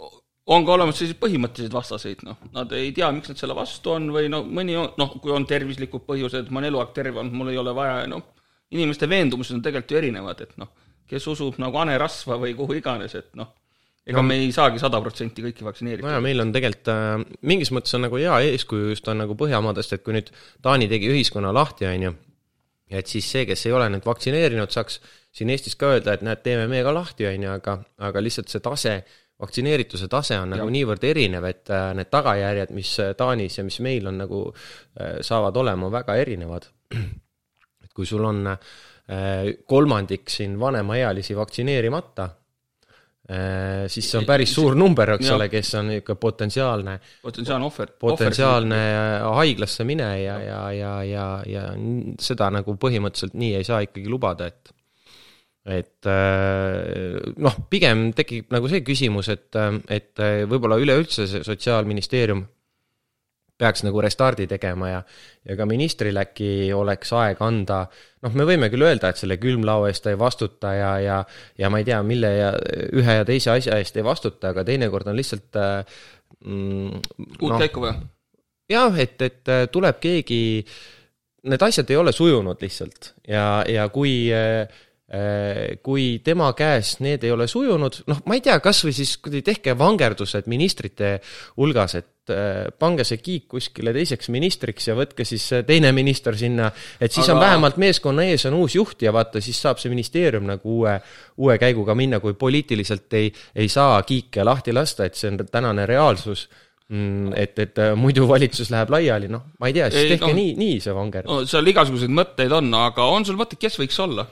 on ka olemas selliseid põhimõttelisi vastaseid, noh, nad ei tea, miks nad selle vastu on või no mõni on, noh, kui on tervislikud põhjused, ma olen eluaeg terve olnud, mul ei ole vaja, noh inimeste veendumused on tegelikult ju erinevad, et noh, kes usub nagu hanerasva või kuhu iganes, et noh, ega no. me ei saagi sada protsenti kõiki vaktsineerida. no ja meil on tegelikult äh, mingis mõttes on nagu hea eeskuju just on nagu Põhjamaadest, et kui nüüd Taani tegi ühiskonna lahti, on ju, et siis see, kes ei ole nüüd vaktsineerinud, saaks siin Eestis ka öelda, et näed, teeme meie ka lahti, on ju, aga, aga lihtsalt see tase, vaktsineerituse tase on nagu ja. niivõrd erinev, et äh, need tagajärjed, mis äh, Taanis ja mis meil on nagu, äh, saavad olema väga erinevad kui sul on äh, kolmandik siin vanemaealisi vaktsineerimata, äh, siis see on päris suur number, eks ole, kes on ikka potentsiaalne potentsiaalne ohver. potentsiaalne haiglasse mine ja, ja, ja, ja, ja seda nagu põhimõtteliselt nii ei saa ikkagi lubada, et et äh, noh, pigem tekib nagu see küsimus, et, et võib-olla üleüldse see Sotsiaalministeerium peaks nagu restardi tegema ja ja ka ministril äkki oleks aeg anda, noh, me võime küll öelda, et selle külmlao eest ta ei vastuta ja, ja ja ma ei tea, mille ja ühe ja teise asja eest ei vastuta, aga teinekord on lihtsalt äh, mm, uut no, käiku vaja? jah, et, et äh, tuleb keegi, need asjad ei ole sujunud lihtsalt ja, ja kui Äh, kui tema käes need ei ole sujunud, noh, ma ei tea, kas või siis tehke vangerdused ministrite hulgas, et äh, pange see kiik kuskile teiseks ministriks ja võtke siis teine minister sinna, et siis Aga... on vähemalt meeskonna ees on uus juht ja vaata, siis saab see ministeerium nagu uue, uue käiguga minna, kui poliitiliselt ei, ei saa kiike lahti lasta, et see on tänane reaalsus mm, et, et äh, muidu valitsus läheb laiali, noh, ma ei tea, siis tehke no, nii, nii see vanger no,. seal igasuguseid mõtteid on, aga on sul mõtteid, kes võiks olla?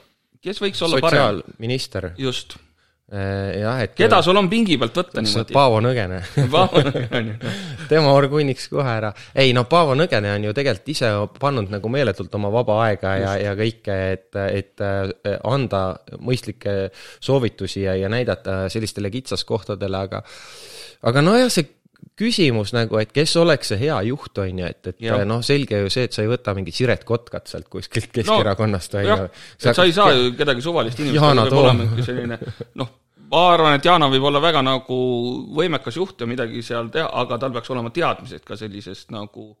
Kes võiks olla parem? sotsiaalminister. just. Äh, jah, et keda sul on pingi pealt võtta niimoodi? Paavo Nõgene <laughs> Paavo Nõgene tema orgunniks kohe ära. ei no Paavo Nõgene on ju tegelikult ise pannud nagu meeletult oma vaba aega Just. ja, ja kõike, et, et äh, anda mõistlikke soovitusi ja, ja näidata sellistele kitsaskohtadele, aga aga nojah, see küsimus nagu, et kes oleks see hea juht, on ju, et, et noh, selge ju see, et sa ei võta mingit Siret Kotkat sealt kuskilt Keskerakonnast, on ju. sa ei saa ju kedagi suvalist inimest, selline noh, ma arvan, et Yana võib olla väga nagu võimekas juht ja midagi seal teha, aga tal peaks olema teadmised ka sellisest nagu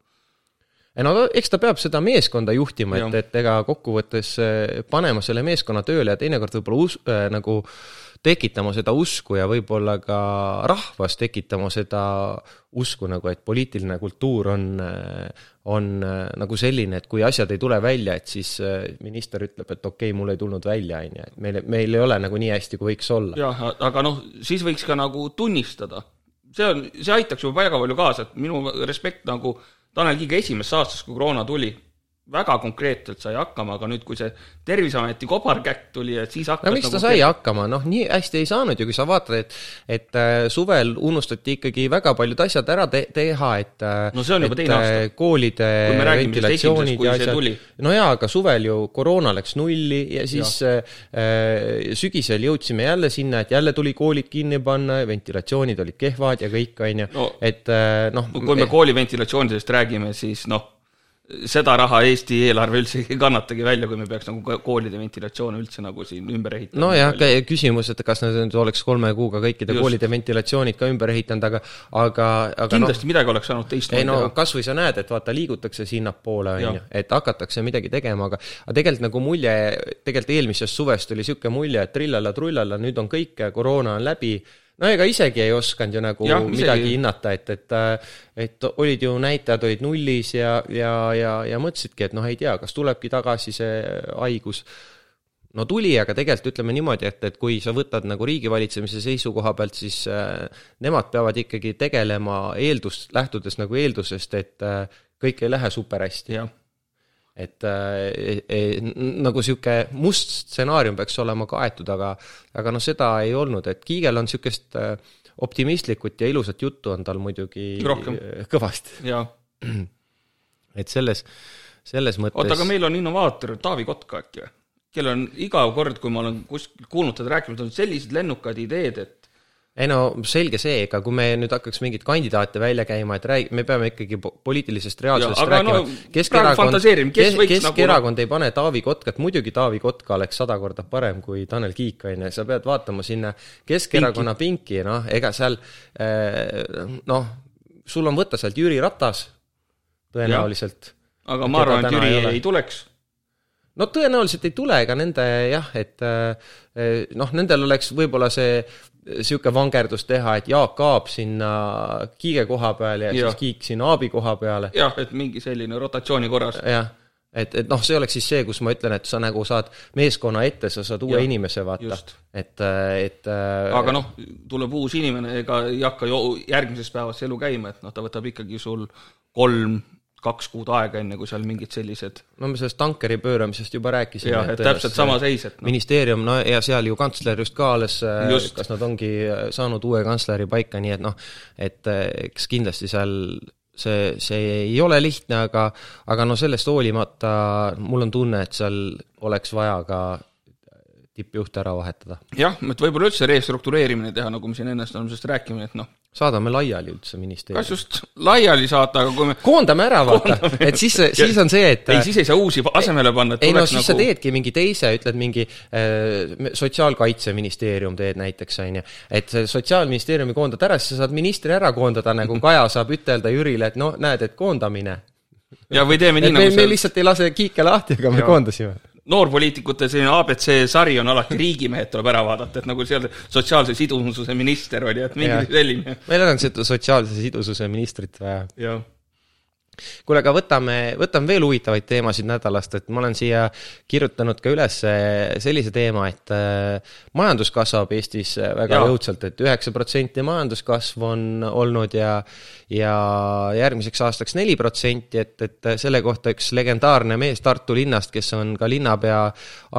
no eks ta peab seda meeskonda juhtima, et, et ega kokkuvõttes eh, panema selle meeskonna tööle ja teinekord võib-olla us- äh,, nagu äh, tekitama seda usku ja võib-olla ka rahvas tekitama seda usku nagu, et poliitiline kultuur on, on nagu selline, et kui asjad ei tule välja, et siis minister ütleb, et okei okay,, mul ei tulnud välja, on ju, et meil, meil ei ole nagu nii hästi, kui võiks olla. jah, aga noh, siis võiks ka nagu tunnistada. see on, see aitaks ju väga palju kaasa, et minu respekt nagu Tanel Kiige esimesest aastast, kui koroona tuli, väga konkreetselt sai hakkama, aga nüüd, kui see Terviseameti kobarkäkk tuli, et siis hakkas no miks ta nagu sai teha. hakkama, noh, nii hästi ei saanud ju, kui sa vaatad, et et äh, suvel unustati ikkagi väga paljud asjad ära te teha, et äh, no see on juba teine aasta. Äh, koolide ventilatsioonid ja asjad, no jaa, aga suvel ju koroona läks nulli ja siis ja. Äh, sügisel jõudsime jälle sinna, et jälle tuli koolid kinni panna, ventilatsioonid olid kehvad ja kõik, on ju et noh kui me kooli ventilatsioonidest räägime, siis noh, seda raha Eesti eelarve üldse ei kannatagi välja, kui me peaks nagu koolide ventilatsioone üldse nagu siin ümber ehitama. nojah, küsimus, et kas nad nüüd oleks kolme kuuga kõikide Just. koolide ventilatsioonid ka ümber ehitanud, aga aga, aga kindlasti no, midagi oleks saanud teistmoodi teha. ei no kas või sa näed, et vaata, liigutakse sinnapoole, on ju, et hakatakse midagi tegema, aga aga tegelikult nagu mulje, tegelikult eelmisest suvest oli niisugune mulje, et trillala-trullala, nüüd on kõik, koroona on läbi no ega isegi ei osanud ju nagu ja, midagi hinnata, et, et et olid ju näitajad olid nullis ja, ja, ja, ja mõtlesidki, et noh, ei tea, kas tulebki tagasi see haigus. no tuli, aga tegelikult ütleme niimoodi, et, et kui sa võtad nagu riigivalitsemise seisukoha pealt, siis äh, nemad peavad ikkagi tegelema eeldust, lähtudes nagu eeldusest, et äh, kõik ei lähe super hästi et äh, e, nagu niisugune must stsenaarium peaks olema kaetud, aga aga noh, seda ei olnud, et Kiigel on niisugust äh, optimistlikut ja ilusat juttu on tal muidugi Rohkem. kõvasti. <clears throat> et selles, selles mõttes oota, aga meil on innovaator Taavi Kotka äkki või? kellel on iga kord, kui ma olen kuskil kuulnud teda rääkimas, on sellised lennukad ideed, et ei no selge see, ega kui me nüüd hakkaks mingeid kandidaate välja käima, et räägi-, me peame ikkagi poliitilisest reaalsusest rääkima no,. Keskerakond, kes, Keskerakond nagu... ei pane Taavi Kotkat, muidugi Taavi Kotka oleks sada korda parem kui Tanel Kiik, on ju, sa pead vaatama sinna Keskerakonna pinki, pinki, noh, ega seal eh, noh, sul on võtta sealt Jüri Ratas tõenäoliselt. aga ma arvan, et Jüri ei, ei tuleks no tõenäoliselt ei tule, ega nende jah, et eh, noh, nendel oleks võib-olla see niisugune vangerdus teha, et Jaak Aab sinna Kiige koha peale ja, ja siis Kiik sinna Aabi koha peale. jah, et mingi selline rotatsiooni korras. jah, et, et noh, see oleks siis see, kus ma ütlen, et sa nagu saad meeskonna ette, sa saad uue ja, inimese vaata, et, et aga noh, tuleb uus inimene, ega ei hakka ju järgmisest päevast elu käima, et noh, ta võtab ikkagi sul kolm kaks kuud aega, enne kui seal mingid sellised no me sellest tankeri pööramisest juba rääkisime. jah, et täpselt sama seis, et no. ministeerium, no ja seal ju kantsler just ka alles, äh, kas nad ongi äh, saanud uue kantsleri paika, nii et noh, et äh, eks kindlasti seal see, see ei ole lihtne, aga aga no sellest hoolimata mul on tunne, et seal oleks vaja ka tippjuhte ära vahetada. jah, et võib-olla üldse restruktureerimine teha, nagu me siin ennast oleme sellest rääkinud, et noh, saadame laiali üldse ministeeriumi. kas just laiali saata, aga kui me koondame ära, vaata, et siis, siis on see, et ei, siis ei saa uusi asemele panna, et ei no siis nagu... sa teedki mingi teise, ütled mingi äh, Sotsiaalkaitseministeerium teed näiteks, on ju, et Sotsiaalministeeriumi koondad ära, siis sa saad ministri ära koondada, nagu Kaja saab ütelda Jürile, et no näed, et koondamine. ja või teeme nii, nagu me, me lihtsalt ei lase kiike lahti, aga me ja. koondasime noorpoliitikute selline abc sari on alati riigimehed tuleb ära vaadata, et nagu seal sotsiaalse sidususe minister oli, et mingi selline. meil on seda sotsiaalse sidususe ministrit vaja kuule, aga võtame, võtame veel huvitavaid teemasid nädalast, et ma olen siia kirjutanud ka üles sellise teema, et äh, majandus kasvab Eestis väga ja. jõudsalt, et üheksa protsenti majanduskasv on olnud ja ja järgmiseks aastaks neli protsenti, et, et selle kohta üks legendaarne mees Tartu linnast, kes on ka linnapea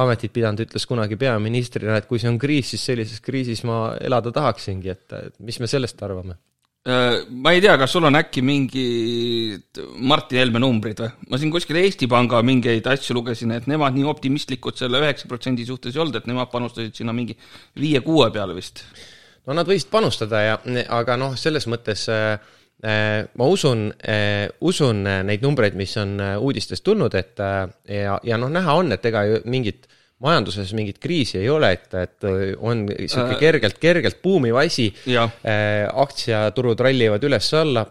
ametit pidanud, ütles kunagi peaministrina, et kui see on kriis, siis sellises kriisis ma elada tahaksingi, et mis me sellest arvame? Äh, ma ei tea, kas sul on äkki mingid Martin Helme numbrid või? ma siin kuskil Eesti Panga mingeid asju lugesin, et nemad nii optimistlikud selle üheksa protsendi suhtes ei olnud, et nemad panustasid sinna mingi viie-kuue peale vist. no nad võisid panustada ja, aga noh, selles mõttes äh ma usun äh,, usun neid numbreid, mis on äh, uudistest tulnud, et äh, ja, ja noh, näha on, et ega ju mingit majanduses mingit kriisi ei ole, et, et on niisugune äh, kergelt, kergelt buumiv asi, äh, aktsiaturud rallivad üles-alla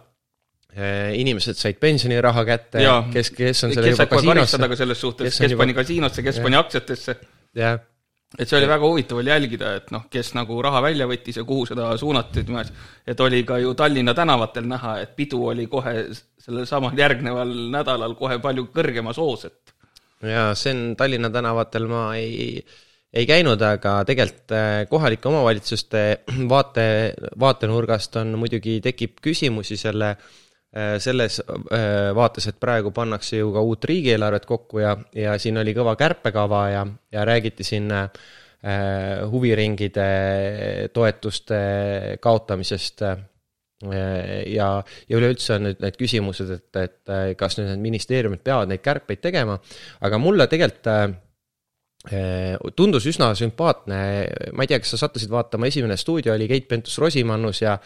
äh,, inimesed said pensioniraha kätte, kes, kes on selle kes juba kasiinosse. ka selles suhtes, kes, kes juba... pani kasiinosse, kes ja. pani aktsiatesse. et see oli väga huvitav oli jälgida, et noh, kes nagu raha välja võttis ja kuhu seda suunati, et oli ka ju Tallinna tänavatel näha, et pidu oli kohe sellel samal järgneval nädalal kohe palju kõrgemas hoos, et jaa, Sen Tallinna tänavatel ma ei, ei käinud, aga tegelikult äh, kohalike omavalitsuste <clears throat> vaate, vaatenurgast on muidugi, tekib küsimusi selle selles vaates, et praegu pannakse ju ka uut riigieelarvet kokku ja, ja siin oli kõva kärpekava ja, ja räägiti siin huviringide toetuste kaotamisest ja, ja üleüldse on nüüd need küsimused, et, et kas nüüd need ministeeriumid peavad neid kärpeid tegema, aga mulle tegelikult äh, tundus üsna sümpaatne, ma ei tea, kas sa sattusid vaatama, esimene stuudio oli Keit Pentus-Rosimannus ja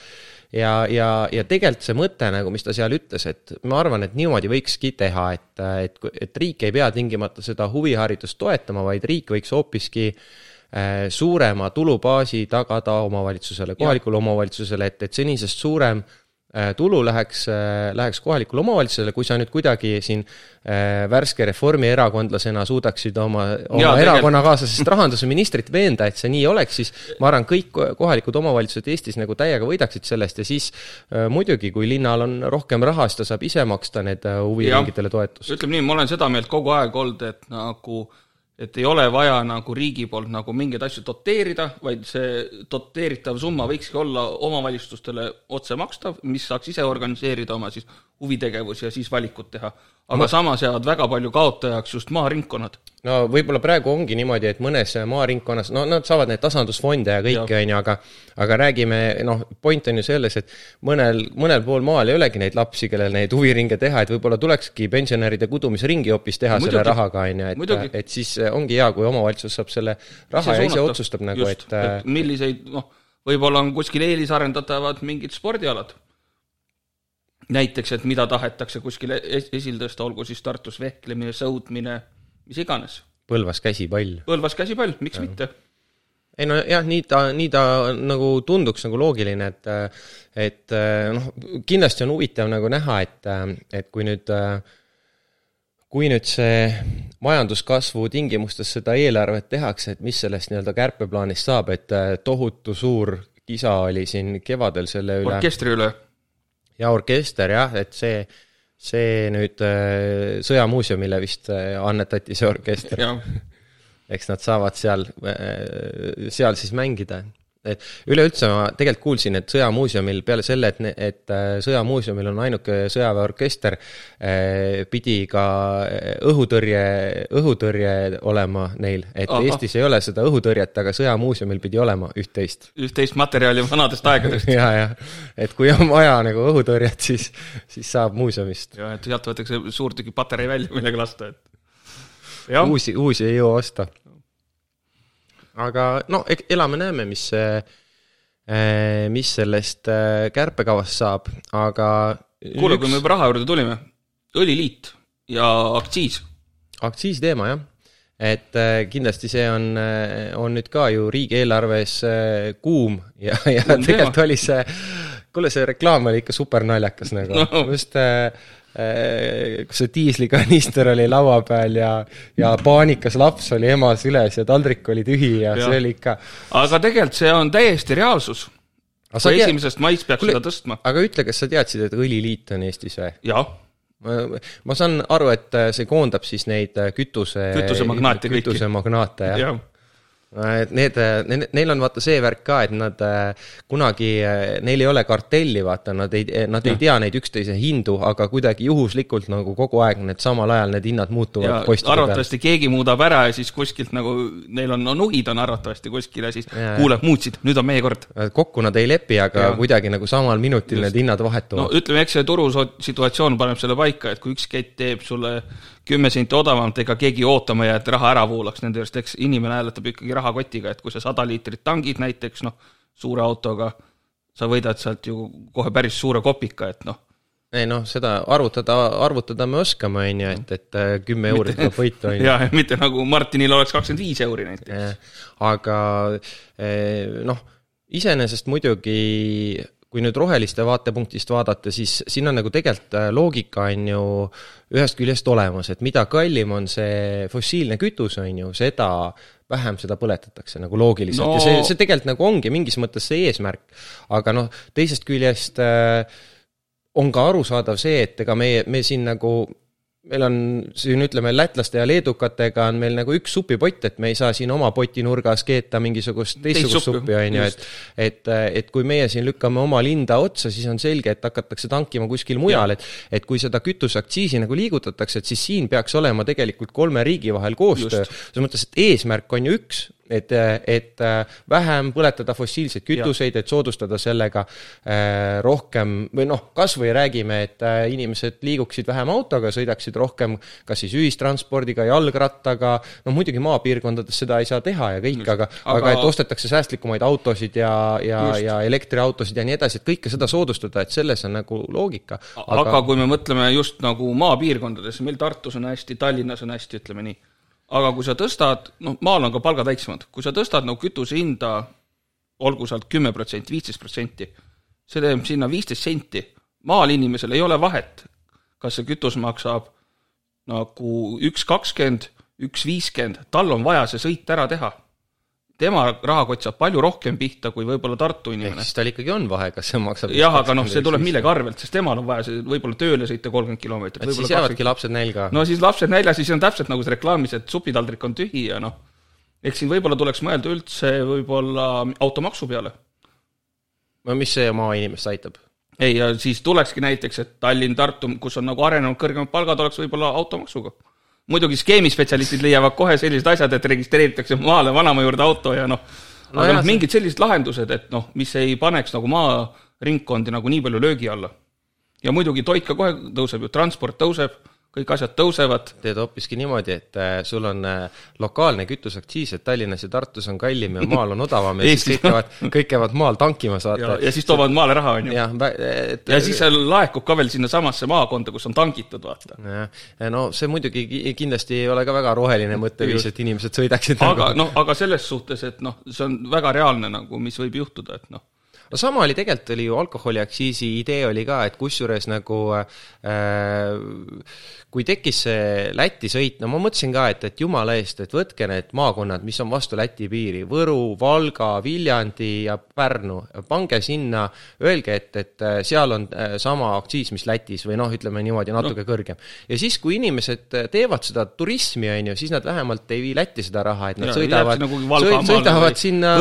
ja, ja, ja tegelikult see mõte nagu, mis ta seal ütles, et ma arvan, et niimoodi võikski teha, et, et, et riik ei pea tingimata seda huviharidust toetama, vaid riik võiks hoopiski äh, Äh, suurema tulubaasi tagada omavalitsusele, kohalikule omavalitsusele, et, et senisest suurem äh, tulu läheks, äh, läheks kohalikule omavalitsusele, kui sa nüüd kuidagi siin värske reformierakondlasena suudaksid oma, oma erakonnakaaslasest rahandusministrit veenda, et see nii oleks, siis ma arvan, kõik kohalikud omavalitsused Eestis nagu täiega võidaksid sellest ja siis muidugi, kui linnal on rohkem raha, siis ta saab ise maksta need huviringidele toetust. ütleme nii, ma olen seda meelt kogu aeg olnud, et nagu äh, et ei ole vaja nagu riigi poolt nagu mingeid asju doteerida, vaid see doteeritav summa võikski olla omavalitsustele otse makstav, mis saaks ise organiseerida oma siis huvitegevusi ja siis valikut teha. Aga ma... samas jäävad väga palju kaotajaks just maaringkonnad. no võib-olla praegu ongi niimoodi, et mõnes maaringkonnas, no nad saavad neid tasandusfonde ja kõike, on ju, aga aga räägime, noh, point on ju selles, et mõnel, mõnel pool maal ei olegi neid lapsi, kellel neid huviringe teha, et võib-olla tulekski pensionäride kudumisringi hoopis teha Muidugi. selle rahaga, on ju, et, et siis ongi hea, kui omavalitsus saab selle raha ise ja ise otsustab nagu, et et milliseid, noh, võib-olla on kuskil eelisarendatavad mingid spordialad näiteks, et mida tahetakse kuskil esile tõsta, olgu siis Tartus vehklemine, sõudmine, mis iganes. Põlvas käsipall. Põlvas käsipall, miks ja. mitte? ei no jah, nii ta, nii ta nagu tunduks nagu loogiline, et et noh, kindlasti on huvitav nagu näha, et, et kui nüüd kui nüüd see majanduskasvu tingimustes seda eelarvet tehakse, et mis sellest nii-öelda kärpeplaanist saab, et tohutu suur kisa oli siin kevadel selle üle. orkestri üle ja orkester jah, et see, see nüüd äh, Sõjamuuseumile vist äh, annetati see orkester. eks nad saavad seal, äh, seal siis mängida et üleüldse ma tegelikult kuulsin, et Sõjamuuseumil peale selle, et, et äh, Sõjamuuseumil on ainuke sõjaväeorkester, äh, pidi ka äh, õhutõrje, õhutõrje olema neil, et Aha. Eestis ei ole seda õhutõrjet, aga Sõjamuuseumil pidi olema üht-teist. üht-teist materjali vanadest aegadest <laughs> ja, jah, et kui on vaja nagu õhutõrjet, siis, siis saab muuseumist. ja, et sealt võetakse suur tüki patarei välja, millega lasta, et Ja. uusi, uusi ei jõua osta aga no elame-näeme, mis eh, mis sellest eh, kärpekavast saab, aga kuule üks..., kui me juba raha juurde tulime, õliliit ja aktsiis. aktsiisiteema, jah et äh, kindlasti see on, on nüüd ka ju riigieelarves kuum ja, ja tegelikult oli see, kuule, see reklaam oli ikka super naljakas nagu <laughs> no., just Äh, kus see diislikanister oli laua peal ja, ja paanikas laps oli emas üles ja taldrik oli tühi ja, ja. see oli ikka. aga tegelikult see on täiesti reaalsus. kui esimesest maist peaks Kule, seda tõstma. aga ütle, kas sa teadsid, et õliliit on Eestis või? jah ma, saan aru, et see koondab siis neid kütuse kütusemagnaate kütusemagnaate, jah ja et need, neil on vaata see värk ka, et nad kunagi, neil ei ole kartelli, vaata, nad ei, nad ei tea neid üksteise hindu, aga kuidagi juhuslikult nagu kogu aeg need samal ajal need hinnad muutuvad arvatavasti keegi muudab ära ja siis kuskilt nagu neil on no, nuhid on arvatavasti kuskil ja siis ja, kuule, muutsid, nüüd on meie kord. kokku nad ei lepi, aga ja. kuidagi nagu samal minutil Just. need hinnad vahetuvad. no ütleme, eks see turusituatsioon paneb selle paika, et kui üks kett teeb sulle kümme senti odavamalt, ega keegi ootama ei jää, et raha ära voolaks nende juurest, eks inimene hääletab ikkagi rahakotiga, et kui sa sada liitrit tangid näiteks, noh, suure autoga, sa võidad sealt ju kohe päris suure kopika, et noh. ei noh, seda arvutada, arvutada me oskame, on ju, et, et äh, kümme euri tuleb võita, on ju. jah, mitte nagu Martinil oleks kakskümmend viis euri näiteks. aga eh, noh, iseenesest muidugi kui nüüd roheliste vaatepunktist vaadata, siis siin on nagu tegelikult äh, loogika on ju ühest küljest olemas, et mida kallim on see fossiilne kütus, on ju, seda vähem seda põletatakse nagu loogiliselt no. ja see, see tegelikult nagu ongi mingis mõttes see eesmärk. aga noh, teisest küljest äh, on ka arusaadav see, et ega meie, me siin nagu meil on siin ütleme, lätlaste ja leedukatega on meil nagu üks supipott, et me ei saa siin oma potinurgas keeta mingisugust teistsugust suppi, on ju, et et, et kui meie siin lükkame oma linda otsa, siis on selge, et hakatakse tankima kuskil mujal, et et kui seda kütuseaktsiisi nagu liigutatakse, et siis siin peaks olema tegelikult kolme riigi vahel koostöö, selles mõttes, et eesmärk on ju üks, et, et vähem põletada fossiilseid kütuseid, et soodustada sellega äh, rohkem või noh, kas või räägime, et äh, inimesed liiguksid vähem autoga, sõidaksid rohkem kas siis ühistranspordiga, jalgrattaga, no muidugi maapiirkondades seda ei saa teha ja kõik, aga, aga, aga et ostetakse säästlikumaid autosid ja, ja, ja elektriautosid ja nii edasi, et kõike seda soodustada, et selles on nagu loogika. aga, aga kui me mõtleme just nagu maapiirkondades, meil Tartus on hästi, Tallinnas on hästi, ütleme nii aga kui sa tõstad, noh, maal on ka palgad väiksemad, kui sa tõstad nagu kütuse hinda, olgu sealt kümme protsenti, viisteist protsenti, see teeb sinna viisteist senti. maal inimesel ei ole vahet, kas see kütus maksab nagu üks kakskümmend, üks viiskümmend, tal on vaja see sõit ära teha tema rahakott saab palju rohkem pihta kui võib-olla Tartu inimene. siis tal ikkagi on vahe, kas see maksab jah, aga noh, see tuleb millegi arvelt, sest temal on vaja see võib-olla tööle sõita kolmkümmend kilomeetrit. et siis jäävadki lapsed nälga. no siis lapsed nälja, siis on täpselt nagu see reklaamis, et supitaldrik on tühi ja noh, eks siin võib-olla tuleks mõelda üldse võib-olla automaksu peale. no mis see maainimest aitab? ei, ja siis tulekski näiteks, et Tallinn, Tartu, kus on nagu arenenud kõrgemad palgad, oleks võib-olla automaksuga muidugi skeemispetsialistid leiavad kohe sellised asjad, et registreeritakse maale vanaema juurde auto ja noh no, aga noh, mingid sellised lahendused, et noh, mis ei paneks nagu maaringkondi nagu nii palju löögi alla. ja muidugi toit ka kohe tõuseb ju, transport tõuseb kõik asjad tõusevad. teed hoopiski niimoodi, et äh, sul on äh, lokaalne kütuseaktsiis, et Tallinnas ja Tartus on kallim ja maal on odavam ja siis kõik käivad, kõik käivad maal tankima saata. ja siis toovad maale raha, on ju. Et... ja siis see laekub ka veel sinnasamasse maakonda, kus on tangitud, vaata. no see muidugi kindlasti ei ole ka väga roheline mõtteviis, et inimesed sõidaksid aga nagu... noh, aga selles suhtes, et noh, see on väga reaalne nagu, mis võib juhtuda, et noh no sama oli tegelikult, oli ju alkoholiaktsiisi idee oli ka, et kusjuures nagu äh, kui tekkis see Läti sõit, no ma mõtlesin ka, et, et jumala eest, et võtke need maakonnad, mis on vastu Läti piiri, Võru, Valga, Viljandi ja Pärnu, pange sinna, öelge, et, et äh, seal on äh, sama aktsiis, mis Lätis või noh, ütleme niimoodi, natuke no. kõrgem. ja siis, kui inimesed teevad seda turismi, on ju, siis nad vähemalt ei vii Lätti seda raha, et nad ja, sõidavad, nagu sõidavad või sinna.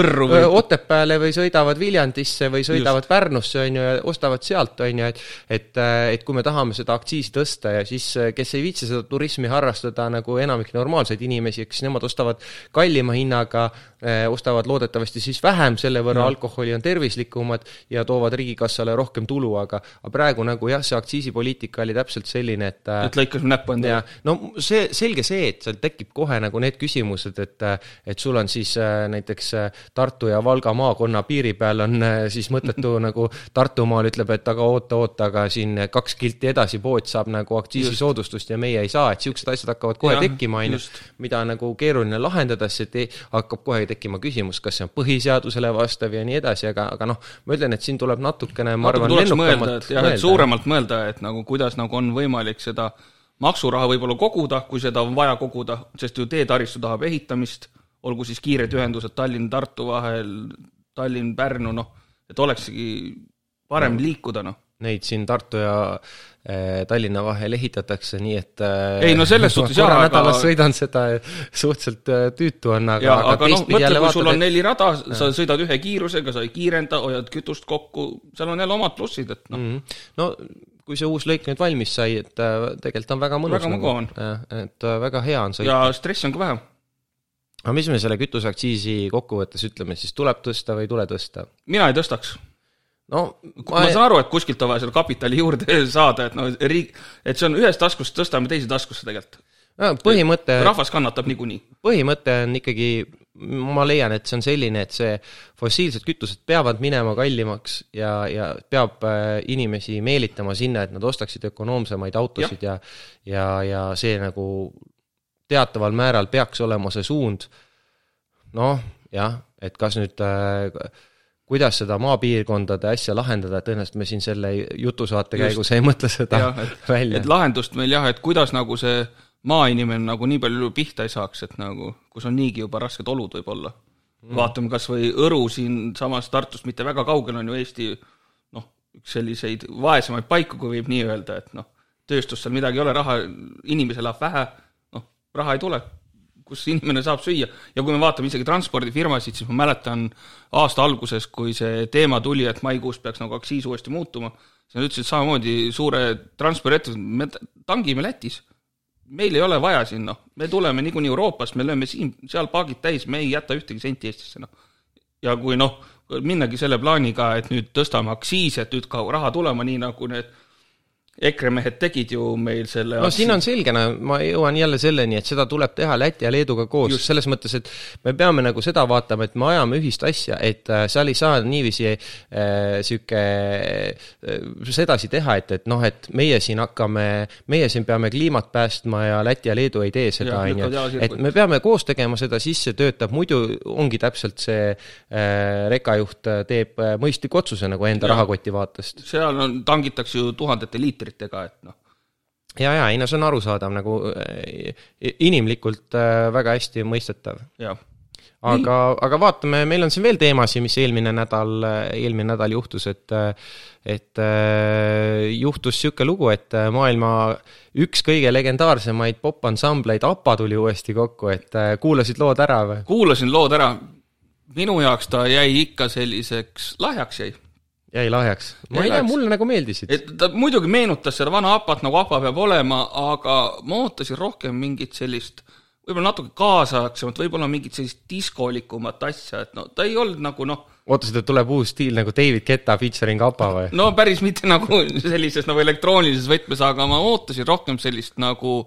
Otepääle või sõidavad Viljandisse, Tallinnasse või sõidavad Just. Pärnusse, on ju, ja ostavad sealt, on ju, et et, et kui me tahame seda aktsiisi tõsta ja siis kes ei viitsi seda turismi harrastada, nagu enamik normaalseid inimesi, eks nemad ostavad kallima hinnaga, eh, ostavad loodetavasti siis vähem, selle võrra no. alkoholi on tervislikumad ja toovad riigikassale rohkem tulu, aga aga praegu nagu jah, see aktsiisipoliitika oli täpselt selline, et et lõikasime näppu endale. no see, selge see, et seal tekib kohe nagu need küsimused, et et sul on siis äh, näiteks Tartu ja Valga maakonna piiri peal on siis mõttetu <laughs> nagu Tartumaal ütleb, et aga oota-oota, aga siin kaks kilti edasi pood saab nagu aktsiisisoodustust ja meie ei saa, et niisugused asjad hakkavad kohe ja, tekkima, on ju, mida nagu keeruline lahendada, sest et hakkab kohe tekkima küsimus, kas see on põhiseadusele vastav ja nii edasi, aga, aga noh, ma ütlen, et siin tuleb natukene, ma arvan, lennukamalt mõelda, suuremalt mõelda, et nagu kuidas nagu on võimalik seda maksuraha võib-olla koguda, kui seda on vaja koguda, sest ju teetaristu tahab ehitamist, olgu siis kiired ühendused Tallinn-Tartu vahel, Tallinn-Pärnu, noh, et olekski parem no. liikuda, noh. Neid siin Tartu ja äh, Tallinna vahel ehitatakse, nii et äh, ei no selles suhtes jaa, aga nädalas sõidan seda, suhteliselt äh, tüütu on, aga, aga, aga noh, mõtle, kui sul on et... neli rada, sa sõidad ühe kiirusega, sa ei kiirenda, hoiad kütust kokku, seal on jälle omad plussid, et noh mm. -hmm. no kui see uus lõik nüüd valmis sai, et tegelikult on väga mõnus. väga mugav nagu, on. et väga hea on sõita. ja stressi on ka vähem aga mis me selle kütuseaktsiisi kokkuvõttes ütleme, siis tuleb tõsta või ei tule tõsta? mina ei tõstaks. no ma, ma saan aru, et kuskilt on vaja selle kapitali juurde <laughs> saada, et no riik, et see on ühest taskust tõstame teise taskusse tegelikult. no põhimõte rahvas kannatab niikuinii. põhimõte on ikkagi, ma leian, et see on selline, et see fossiilsed kütused peavad minema kallimaks ja, ja peab äh, inimesi meelitama sinna, et nad ostaksid ökonoomsemaid autosid ja ja, ja, ja see nagu teataval määral peaks olema see suund, noh, jah, et kas nüüd äh, kuidas seda maapiirkondade asja lahendada, et tõenäoliselt me siin selle jutusaate käigus ei mõtle seda ja, et, <laughs> välja. et lahendust meil jah, et kuidas nagu see maainimene nagu nii palju pihta ei saaks, et nagu, kus on niigi juba rasked olud võib-olla. Mm.. vaatame kas või Õru siinsamas Tartust mitte väga kaugel on ju Eesti noh, üks selliseid vaesemaid paiku, kui võib nii öelda, et noh, tööstus seal midagi ei ole, raha, inimesel läheb vähe, raha ei tule, kus inimene saab süüa ja kui me vaatame isegi transpordifirmasid, siis ma mäletan aasta alguses, kui see teema tuli, et maikuus peaks nagu aktsiis uuesti muutuma, siis nad ütlesid samamoodi suure transpordiettevõtted, me tangime Lätis. meil ei ole vaja siin, noh, me tuleme niikuinii Euroopast, me lööme siin-seal paagid täis, me ei jäta ühtegi senti Eestisse, noh. ja kui noh, minnagi selle plaaniga, et nüüd tõstame aktsiise, et nüüd ka raha tulema, nii nagu need EKRE mehed tegid ju meil selle no siin on selge, no ma jõuan jälle selleni, et seda tuleb teha Läti ja Leeduga koos, selles mõttes, et me peame nagu seda vaatama, et me ajame ühist asja, et äh, seal ei saa niiviisi äh, sihuke äh, sedasi teha, et, et noh, et meie siin hakkame, meie siin peame kliimat päästma ja Läti ja Leedu ei tee seda, on ju. et me peame koos tegema seda, siis see töötab, muidu ongi täpselt see äh, rekajuht äh, teeb äh, mõistliku otsuse nagu enda Jah. rahakoti vaatest. seal on, tangitakse ju tuhandete liitritega, et noh, ja, ja ei no see on arusaadav nagu äh, inimlikult äh, väga hästi mõistetav. aga, aga vaatame, meil on siin veel teemasid, mis eelmine nädal, eelmine nädal juhtus, et et äh, juhtus niisugune lugu, et äh, maailma üks kõige legendaarsemaid popansambleid APA tuli uuesti kokku, et äh, kuulasid lood ära või? kuulasin lood ära, minu jaoks ta jäi ikka selliseks lahjaks jäi. Jäi lahjaks? ma ei tea, mulle nagu meeldisid. et ta muidugi meenutas seda vana APA-t, nagu APA peab olema, aga ma ootasin rohkem mingit sellist võib-olla natuke kaasaegsemat, võib-olla mingit sellist diskolikumat asja, et no ta ei olnud nagu noh, ootasid, et tuleb uus stiil nagu David Guetta featuring APA või? no päris mitte nagu sellises nagu elektroonilises võtmes, aga ma ootasin rohkem sellist nagu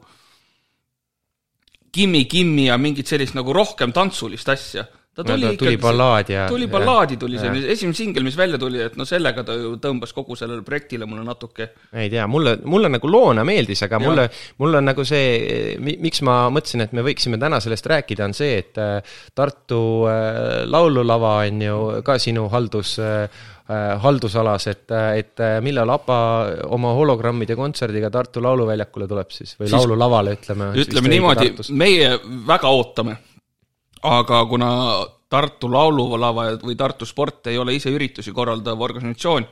Kimmi-Kimmi ja mingit sellist nagu rohkem tantsulist asja. Ta tuli ta tuli ikkagi ballaad ja- tuli ja- ballaadi tuli ja. selline, esimene singel, mis välja tuli, et no sellega ta ju tõmbas kogu sellele projektile mulle natuke ei tea, mulle, mulle nagu loona meeldis, aga Jah. mulle, mul on nagu see, miks ma mõtlesin, et me võiksime täna sellest rääkida, on see, et äh, Tartu äh, laululava on ju ka sinu haldus äh, haldusalas, et, et millal APA oma hologrammide kontserdiga Tartu Lauluväljakule tuleb siis või Siis- laululavale, ütleme. ütleme niimoodi, meie väga ootame, aga kuna Tartu Laululava või Tartu Sport ei ole ise üritusi korraldav organisatsioon,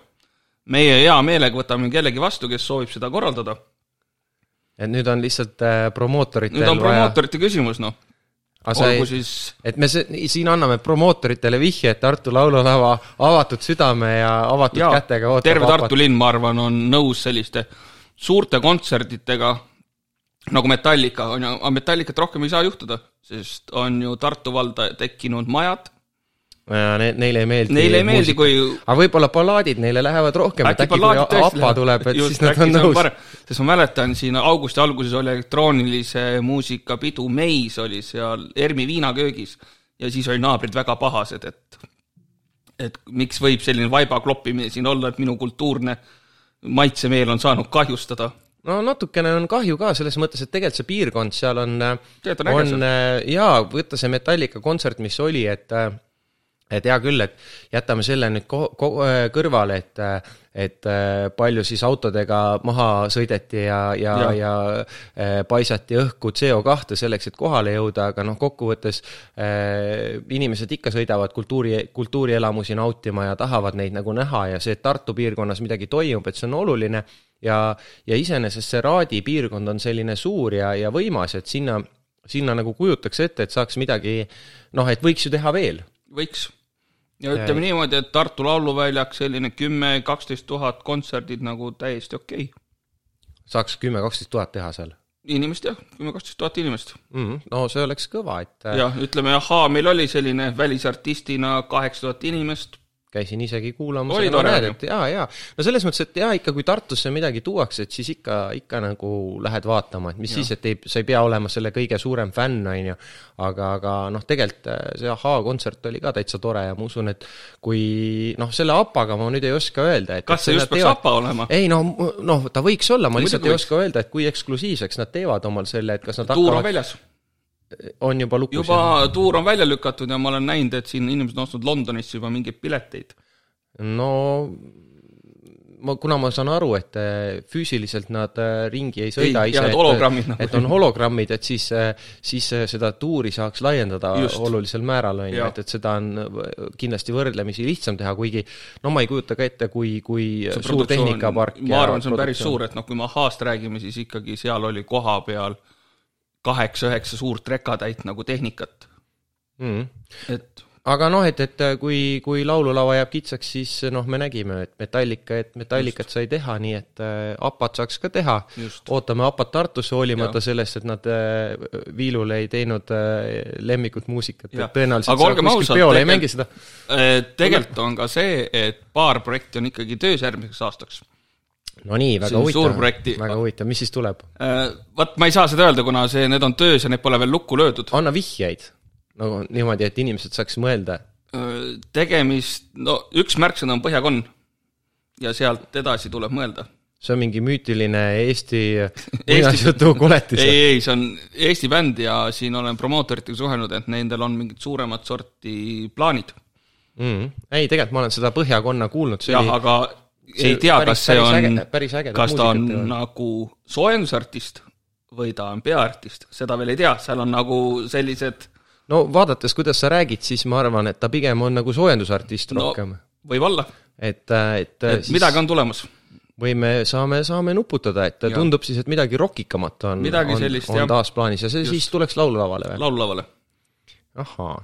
meie hea meelega võtame kellegi vastu, kes soovib seda korraldada. et nüüd on lihtsalt äh, promootoritel nüüd on promootorite küsimus, noh, olgu ei- siis et me siin anname promootoritele vihje, et Tartu Laululava avatud südame ja avatud jaa kätega, ootab terve. Tartu linn, ma arvan, on nõus selliste suurte kontsertidega nagu Metallica on ju, aga Metallicat rohkem ei saa juhtuda, sest on ju Tartu valda tekkinud majad, ja ne-, neile ei meeldi neile ei meeldi, kui aga võib-olla ballaadid neile lähevad rohkem, et äkki kui APA tuleb, et Just, siis nad on nõus. sest ma mäletan siin augusti alguses oli elektroonilise muusika pidu Meis oli seal ERMi viinaköögis. Ja siis olid naabrid väga pahased, et et miks võib selline vaiba kloppimine siin olla, et minu kultuurne maitsemeel on saanud kahjustada. No natukene on kahju ka selles mõttes, et tegelikult see piirkond seal on, on on äh, jaa, võtta see Metallica kontsert, mis oli, et äh, et hea küll, et jätame selle nüüd ko-, kõrvale, et et äh, palju siis autodega maha sõideti ja, ja, ja, ja äh, paisati õhku CO2 selleks, et kohale jõuda, aga noh, kokkuvõttes äh, inimesed ikka sõidavad kultuuri, kultuurielamusi nautima ja tahavad neid nagu näha ja see, et Tartu piirkonnas midagi toimub, et see on oluline ja, ja iseenesest see Raadi piirkond on selline suur ja, ja võimas, et sinna, sinna nagu kujutaks ette, et saaks midagi noh, et võiks ju teha veel. võiks. Ja ütleme niimoodi, et Tartu Lauluväljak selline kümme, kaksteist tuhat kontserdid nagu täiesti okei okay.. saaks kümme, kaksteist tuhat teha seal inimest jah, kümme, kaksteist tuhat inimest. mm. -hmm. no see oleks kõva, et äh, jah, ütleme ahaa, meil oli selline välisartistina kaheksa tuhat inimest, käisin isegi kuulamas Oli tore, on ju. jaa, jaa. no selles mõttes, et jaa, ikka kui Tartusse midagi tuuakse, et siis ikka, ikka nagu lähed vaatama, et mis ja. siis, et ei, sa ei pea olema selle kõige suurem fänn, on ju. aga, aga noh, tegelikult äh, see Ahhaa kontsert oli ka täitsa tore ja ma usun, et kui noh, selle APA-ga ma nüüd ei oska öelda, et kas see just peaks APA olema? ei no, noh, ta võiks olla, ma lihtsalt Muidugi ei oska öelda, et kui eksklusiivseks nad teevad omal selle, et kas nad tuur on hakkavad, väljas. On juba lukus. juba tuur on välja lükatud ja ma olen näinud, et siin inimesed on ostnud Londonisse juba mingeid pileteid. no ma, kuna ma saan aru, et äh, füüsiliselt nad äh, ringi ei sõida Ei, ise, et nagu. et on hologrammid, et siis, siis seda tuuri saaks laiendada Just. olulisel määral, on ju, et, et seda on kindlasti võrdlemisi lihtsam teha, kuigi no ma ei kujuta ka ette, kui, kui see suur tehnikapark ma arvan, see on päris suur, et noh, kui me ahhaast räägime, siis ikkagi seal oli koha peal kaheksa-üheksa suurt rekatäit nagu tehnikat, mm. et aga noh, et, et kui, kui laululava jääb kitsaks, siis noh, me nägime, et Metallica, et Metallicat sai teha, nii et äh, Apat saaks ka teha. Just. ootame Apat Tartusse, hoolimata sellest, et nad äh, Viilule ei teinud äh, lemmikut muusikat, et tõenäoliselt Aga olgem ausad, peol ei tegel- mängi seda. Eh, tegelikult on ka see, et paar projekti on ikkagi töös järgmiseks aastaks. No nii, See väga huvitav, väga huvitav, mis siis tuleb? Eh, Vot ma ei saa seda öelda, kuna see, need on töös ja need pole veel lukku löödud. anna vihjeid, nagu niimoodi, et inimesed saaks mõelda. Eh, tegemist, no üks märksõna on Põhjakonn ja sealt edasi tuleb mõelda. see on mingi müütiline Eesti <laughs> muinasjutu koletis ei, ei, see on Eesti bänd ja siin olen promootoritega suhelnud, et nendel on mingid suuremat sorti plaanid. mm.? ei, tegelikult ma olen seda Põhjakonna kuulnud, see jah, oli aga ei tea, kas see on kas ta on teevad. nagu soojendusartist või ta on peaartist, seda veel ei tea, seal on nagu sellised no vaadates, kuidas sa räägid, siis ma arvan, et ta pigem on nagu soojendusartist no rohkem. võib-olla, et, et, et midagi on tulemas. või me saame, saame nuputada, et Jah. tundub siis, et midagi rokikamat on, on, sellist, on taas plaanis ja see Just. siis tuleks laululavale või? laululavale. ahhaa.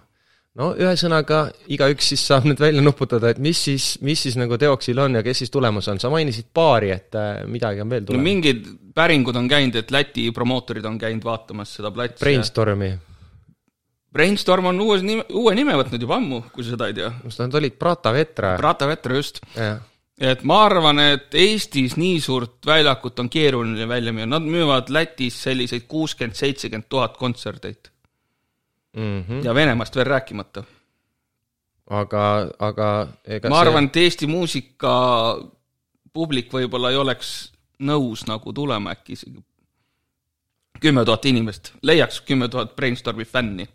No ühesõnaga, igaüks siis saab nüüd välja nuputada, et mis siis, mis siis nagu teoksil on ja kes siis tulemas on, sa mainisid paari, et äh, midagi on veel tulemas no,. mingid päringud on käinud, et Läti promootorid on käinud vaatamas seda platsi. Brainstormi, Brainstorm on uue nime, uue nime võtnud juba ammu, kui sa seda ei tea. kas nad olid Prata Vetra? Rata Vetra just. et ma arvan, et Eestis nii suurt väljakut on keeruline välja müüa, nad müüvad Lätis selliseid kuuskümmend, seitsekümmend tuhat kontserteid Mhm. ja Venemaast veel rääkimata. aga, aga ega ma arvan, et Eesti muusika publik võib-olla ei oleks nõus nagu tulema äkki isegi kümme tuhat inimest, leiaks kümme tuhat Brainstormi fänni.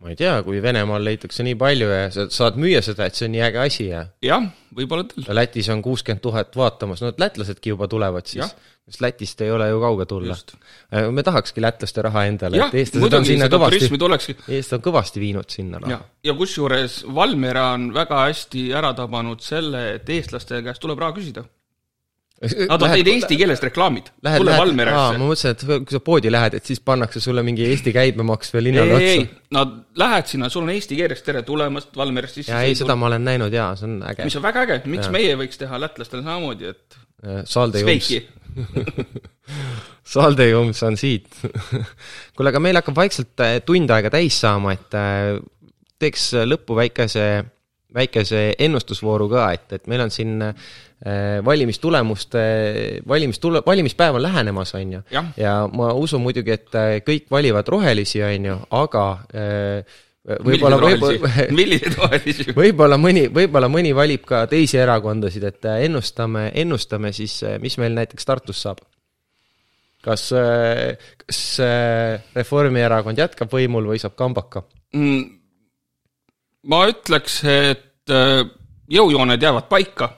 ma ei tea, kui Venemaal leitakse nii palju ja sa saad müüa seda, et see on nii äge asi ja jah, võib-olla ja Lätis on kuuskümmend tuhat vaatamas, no lätlasedki juba tulevad siis sest Lätist ei ole ju kauge tulla Just.. me tahakski lätlaste raha endale, et, eestlased on sinna kõvasti eestlased on kõvasti viinud sinna ja raha., ja kusjuures Valmiera on väga hästi ära tabanud selle, et eestlaste käest tuleb raha küsida. Nad on teinud eesti keelest reklaamid. Tule Valmierasse ma. mõtlesin, et kui sa poodi lähed, et siis pannakse sulle mingi Eesti käibemaks veel hinnale otsa., nad lähed sinna, sul on eesti keeles tere tulemast Valmierast sisse. ja ei, seda ma olen näinud jaa, see on äge mis. on väga äge, miks Jaa. meie võiks teha lätlastele samamoodi, et Salde Jums, <laughs> Sveiki. Salde Jums on siit. <laughs> kuule, aga meil hakkab vaikselt äh, tund aega täis saama, et äh, teeks lõppu väikese, väikese ennustusvooru ka, et, et meil on siin äh, valimistulemuste, valimistule-, valimispäev on lähenemas, on ju. Ja ma usun muidugi, et äh, kõik valivad rohelisi, on ju, aga äh, võib-olla, võib-olla <laughs> võib-olla mõni, võib-olla mõni valib ka teisi erakondasid, et äh, ennustame, ennustame siis, mis meil näiteks Tartus saab. kas, kas äh, Reformierakond jätkab võimul või saab kambaka? Mm, ma ütleks, et äh, jõujooned jäävad paika,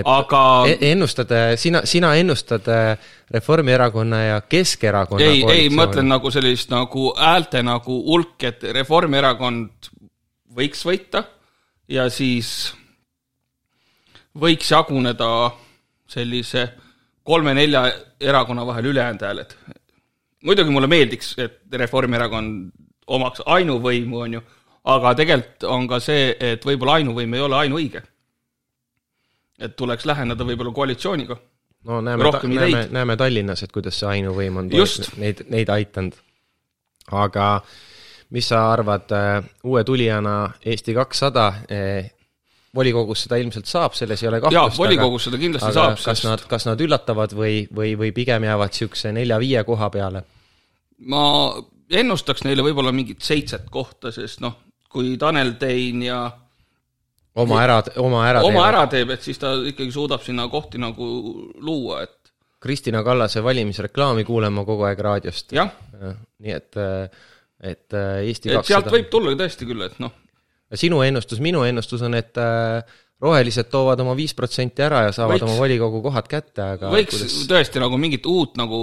et aga e- ennustad, sina, sina ennustad äh, Reformierakonna ja Keskerakonna ei, ei, koalitsiooni? mõtlen nagu sellist nagu häälte nagu hulk, et Reformierakond võiks võita ja siis võiks jaguneda sellise kolme-nelja erakonna vahel ülejäänud hääled. muidugi mulle meeldiks, et Reformierakond omaks ainuvõimu, on ju, aga tegelikult on ka see, et võib-olla ainuvõim ei ole ainuõige. Et tuleks läheneda võib-olla koalitsiooniga no näeme, näeme näeme Tallinnas, et kuidas see ainuvõim on Just. neid, neid aitanud. aga mis sa arvad äh, uue tulijana Eesti kakssada eh, volikogus seda ilmselt saab, selles ei ole jaa, kahtlust. volikogus seda kindlasti aga saab, kas sest nad, kas nad üllatavad või, või, või pigem jäävad niisuguse nelja-viie koha peale? ma ennustaks neile võib-olla mingit seitset kohta, sest noh, kui Tanel Tein ja oma ära, oma ära oma teevad. ära teeb, et siis ta ikkagi suudab sinna kohti nagu luua, et Kristina Kallase valimisreklaami kuulen ma kogu aeg raadiost. jah, nii et, et äh, Eesti et sealt kakssada, võib tulla tõesti küll, et noh, sinu ennustus, minu ennustus on, et äh, rohelised toovad oma viis protsenti ära ja saavad võiks, oma volikogu kohad kätte, aga võiks kuidas... tõesti nagu mingit uut nagu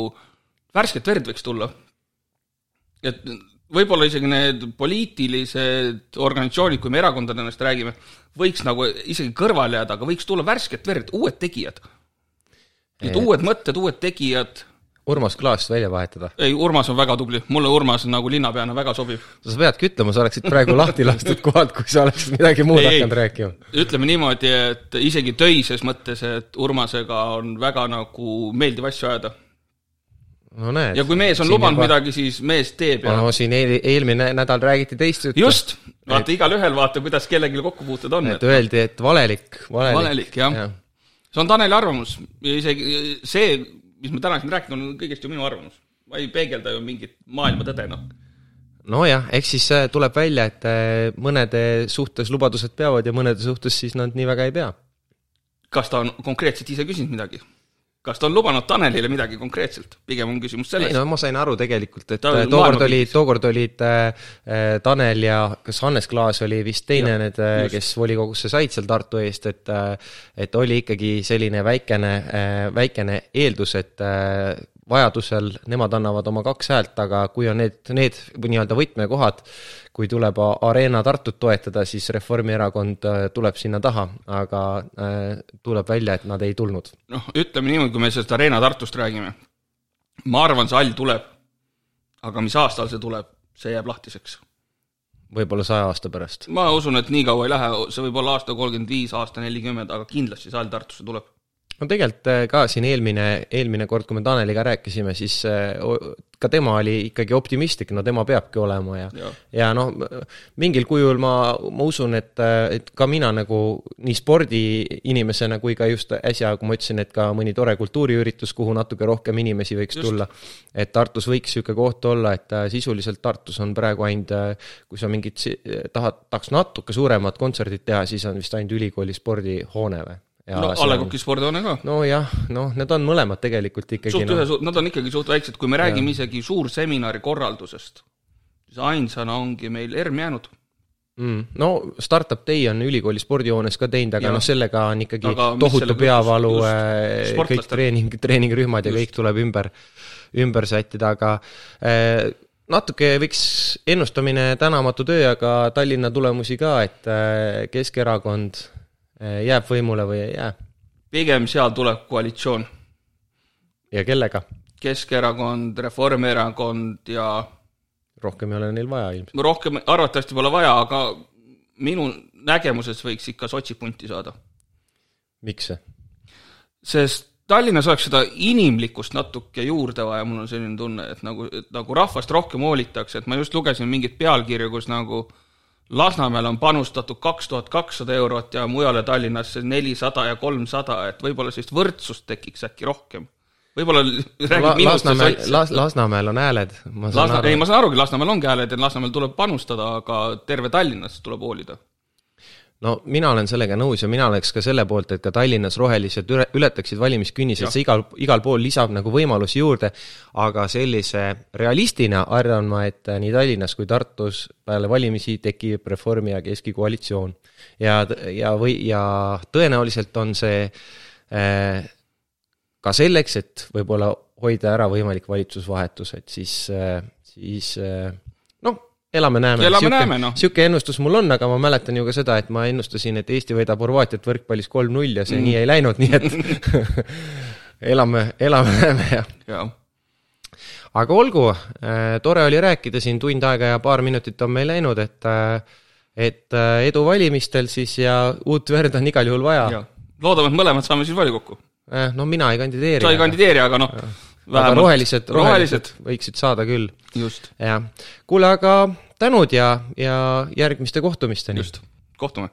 värsket verd võiks tulla. et võib-olla isegi need poliitilised organisatsioonid, kui me erakondadest räägime, võiks nagu isegi kõrvale jääda, aga võiks tulla värsket verd, uued tegijad. Need uued mõtted, uued tegijad Urmas Klaast välja vahetada? ei, Urmas on väga tubli, mulle Urmas nagu linnapeana väga sobib. sa peadki ütlema, sa oleksid praegu lahti lastud kohalt, kui sa oleksid midagi muud hakanud rääkima. ütleme niimoodi, et isegi töises mõttes, et Urmasega on väga nagu meeldiv asju ajada. No näed. ja kui mees on lubanud juba... midagi, siis mees teeb ja no siin eel, eelmine nädal räägiti teist juttu. just, vaata et... igalühel vaata, kuidas kellelgi kokkupuuted on. et öeldi, et valelik, valelik. valelik, jah ja. see on Taneli arvamus ja isegi see mis ma täna siin rääkinud, on kõigest ju minu arvamus. ma ei peegelda ju mingit maailma tõde, noh. nojah, eks siis äh, tuleb välja, et äh, mõnede suhtes lubadused peavad ja mõnede suhtes siis nad nii väga ei pea. kas ta on konkreetselt ise küsinud midagi? Kas ta on lubanud Tanelile midagi konkreetselt, pigem on küsimus selles. ei no ma sain aru tegelikult, et ta tookord oli, tookord olid äh, äh, Tanel ja kas Hannes Klaas oli vist teine ja, need, äh, kes volikogusse said seal Tartu eest, et äh, et oli ikkagi selline väikene äh,, väikene eeldus, et äh, vajadusel nemad annavad oma kaks häält, aga kui on need, need nii-öelda võtmekohad, kui tuleb Arena Tartut toetada, siis Reformierakond äh, tuleb sinna taha, aga äh, tuleb välja, et nad ei tulnud. noh, ütleme niimoodi, kui me sellest Arena Tartust räägime, ma arvan, see hall tuleb, aga mis aastal see tuleb, see jääb lahtiseks võib-olla saja aasta pärast? ma usun, et nii kaua ei lähe, see võib olla aasta kolmkümmend viis, aasta nelikümmend, aga kindlasti see hall Tartusse tuleb no tegelikult äh, ka siin eelmine, eelmine kord, kui me Taneliga rääkisime, siis äh, ka tema oli ikkagi optimistlik, no tema peabki olema ja ja, ja noh, mingil kujul ma, ma usun, et, et ka mina nagu nii spordiinimesena kui ka just äsja, kui ma ütlesin, et ka mõni tore kultuuriüritus, kuhu natuke rohkem inimesi võiks just. tulla, et Tartus võiks niisugune koht olla, et äh, sisuliselt Tartus on praegu ainult, kui sa mingit tahad, tahaks natuke suuremat kontserdit teha, siis on vist ainult ülikooli spordihoone või? No A Le Coq'i spordihoone ka. nojah, noh, need on mõlemad tegelikult ikkagi suht no. ühe, nad on ikkagi suht väiksed, kui me ja. räägime isegi suurseminari korraldusest, siis ainsana ongi meil ERM jäänud mm,. no Startup Day on ülikooli spordihoones ka teinud, aga noh, sellega on ikkagi aga tohutu peavalu, äh, kõik treening, treeningrühmad ja kõik tuleb ümber, ümber sättida, aga eh, natuke võiks ennustamine tänamatu töö, aga Tallinna tulemusi ka, et äh, Keskerakond Äh, jääb võimule või ei jää? pigem seal tuleb koalitsioon. ja kellega? Keskerakond, Reformierakond ja rohkem ei ole neil vaja ilmselt? rohkem arvatavasti pole vaja, aga minu nägemuses võiks ikka sotsipunti saada. miks see? sest Tallinnas oleks seda inimlikkust natuke juurde vaja, mul on selline tunne, et nagu, nagu rahvast rohkem hoolitakse, et ma just lugesin mingeid pealkirju, kus nagu äh, Lasnamäel on panustatud kaks tuhat kakssada eurot ja mujale Tallinnasse nelisada ja kolmsada, et võib-olla sellist võrdsust tekiks äkki rohkem. võib-olla räägib La, minust Lasnamäel, Las-, Lasnamäel on hääled, ma saan Lasna, aru. ei, ma saan arugi, Lasnamäel ongi hääled ja Lasnamäel tuleb panustada, aga terve Tallinnas tuleb hoolida no mina olen sellega nõus ja mina oleks ka selle poolt, et ka Tallinnas rohelised üle, ületaksid valimiskünnised, see igal, igal pool lisab nagu võimalusi juurde, aga sellise realistina arvan ma, et nii Tallinnas kui Tartus peale valimisi tekib Reformi ja Keski koalitsioon. ja, ja või, ja tõenäoliselt on see äh, ka selleks, et võib-olla hoida ära võimalik valitsusvahetus, et siis äh,, siis äh, elame-näeme. elame-näeme, noh. niisugune ennustus mul on, aga ma mäletan ju ka seda, et ma ennustasin, et Eesti võidab Horvaatiat võrkpallis kolm-null ja see mm. nii ei läinud, nii et <laughs> elame, elame-näeme ja, ja.. aga olgu äh,, tore oli rääkida siin tund aega ja paar minutit on meil läinud, et äh, et äh, edu valimistel siis ja uut verd on igal juhul vaja. loodame, et mõlemad saame siis volikokku eh,. no mina ei kandideeri. sa ei kandideeri, aga noh aga rohelised, rohelised võiksid saada küll. jah. kuule, aga tänud ja, ja järgmiste kohtumisteni. just, kohtume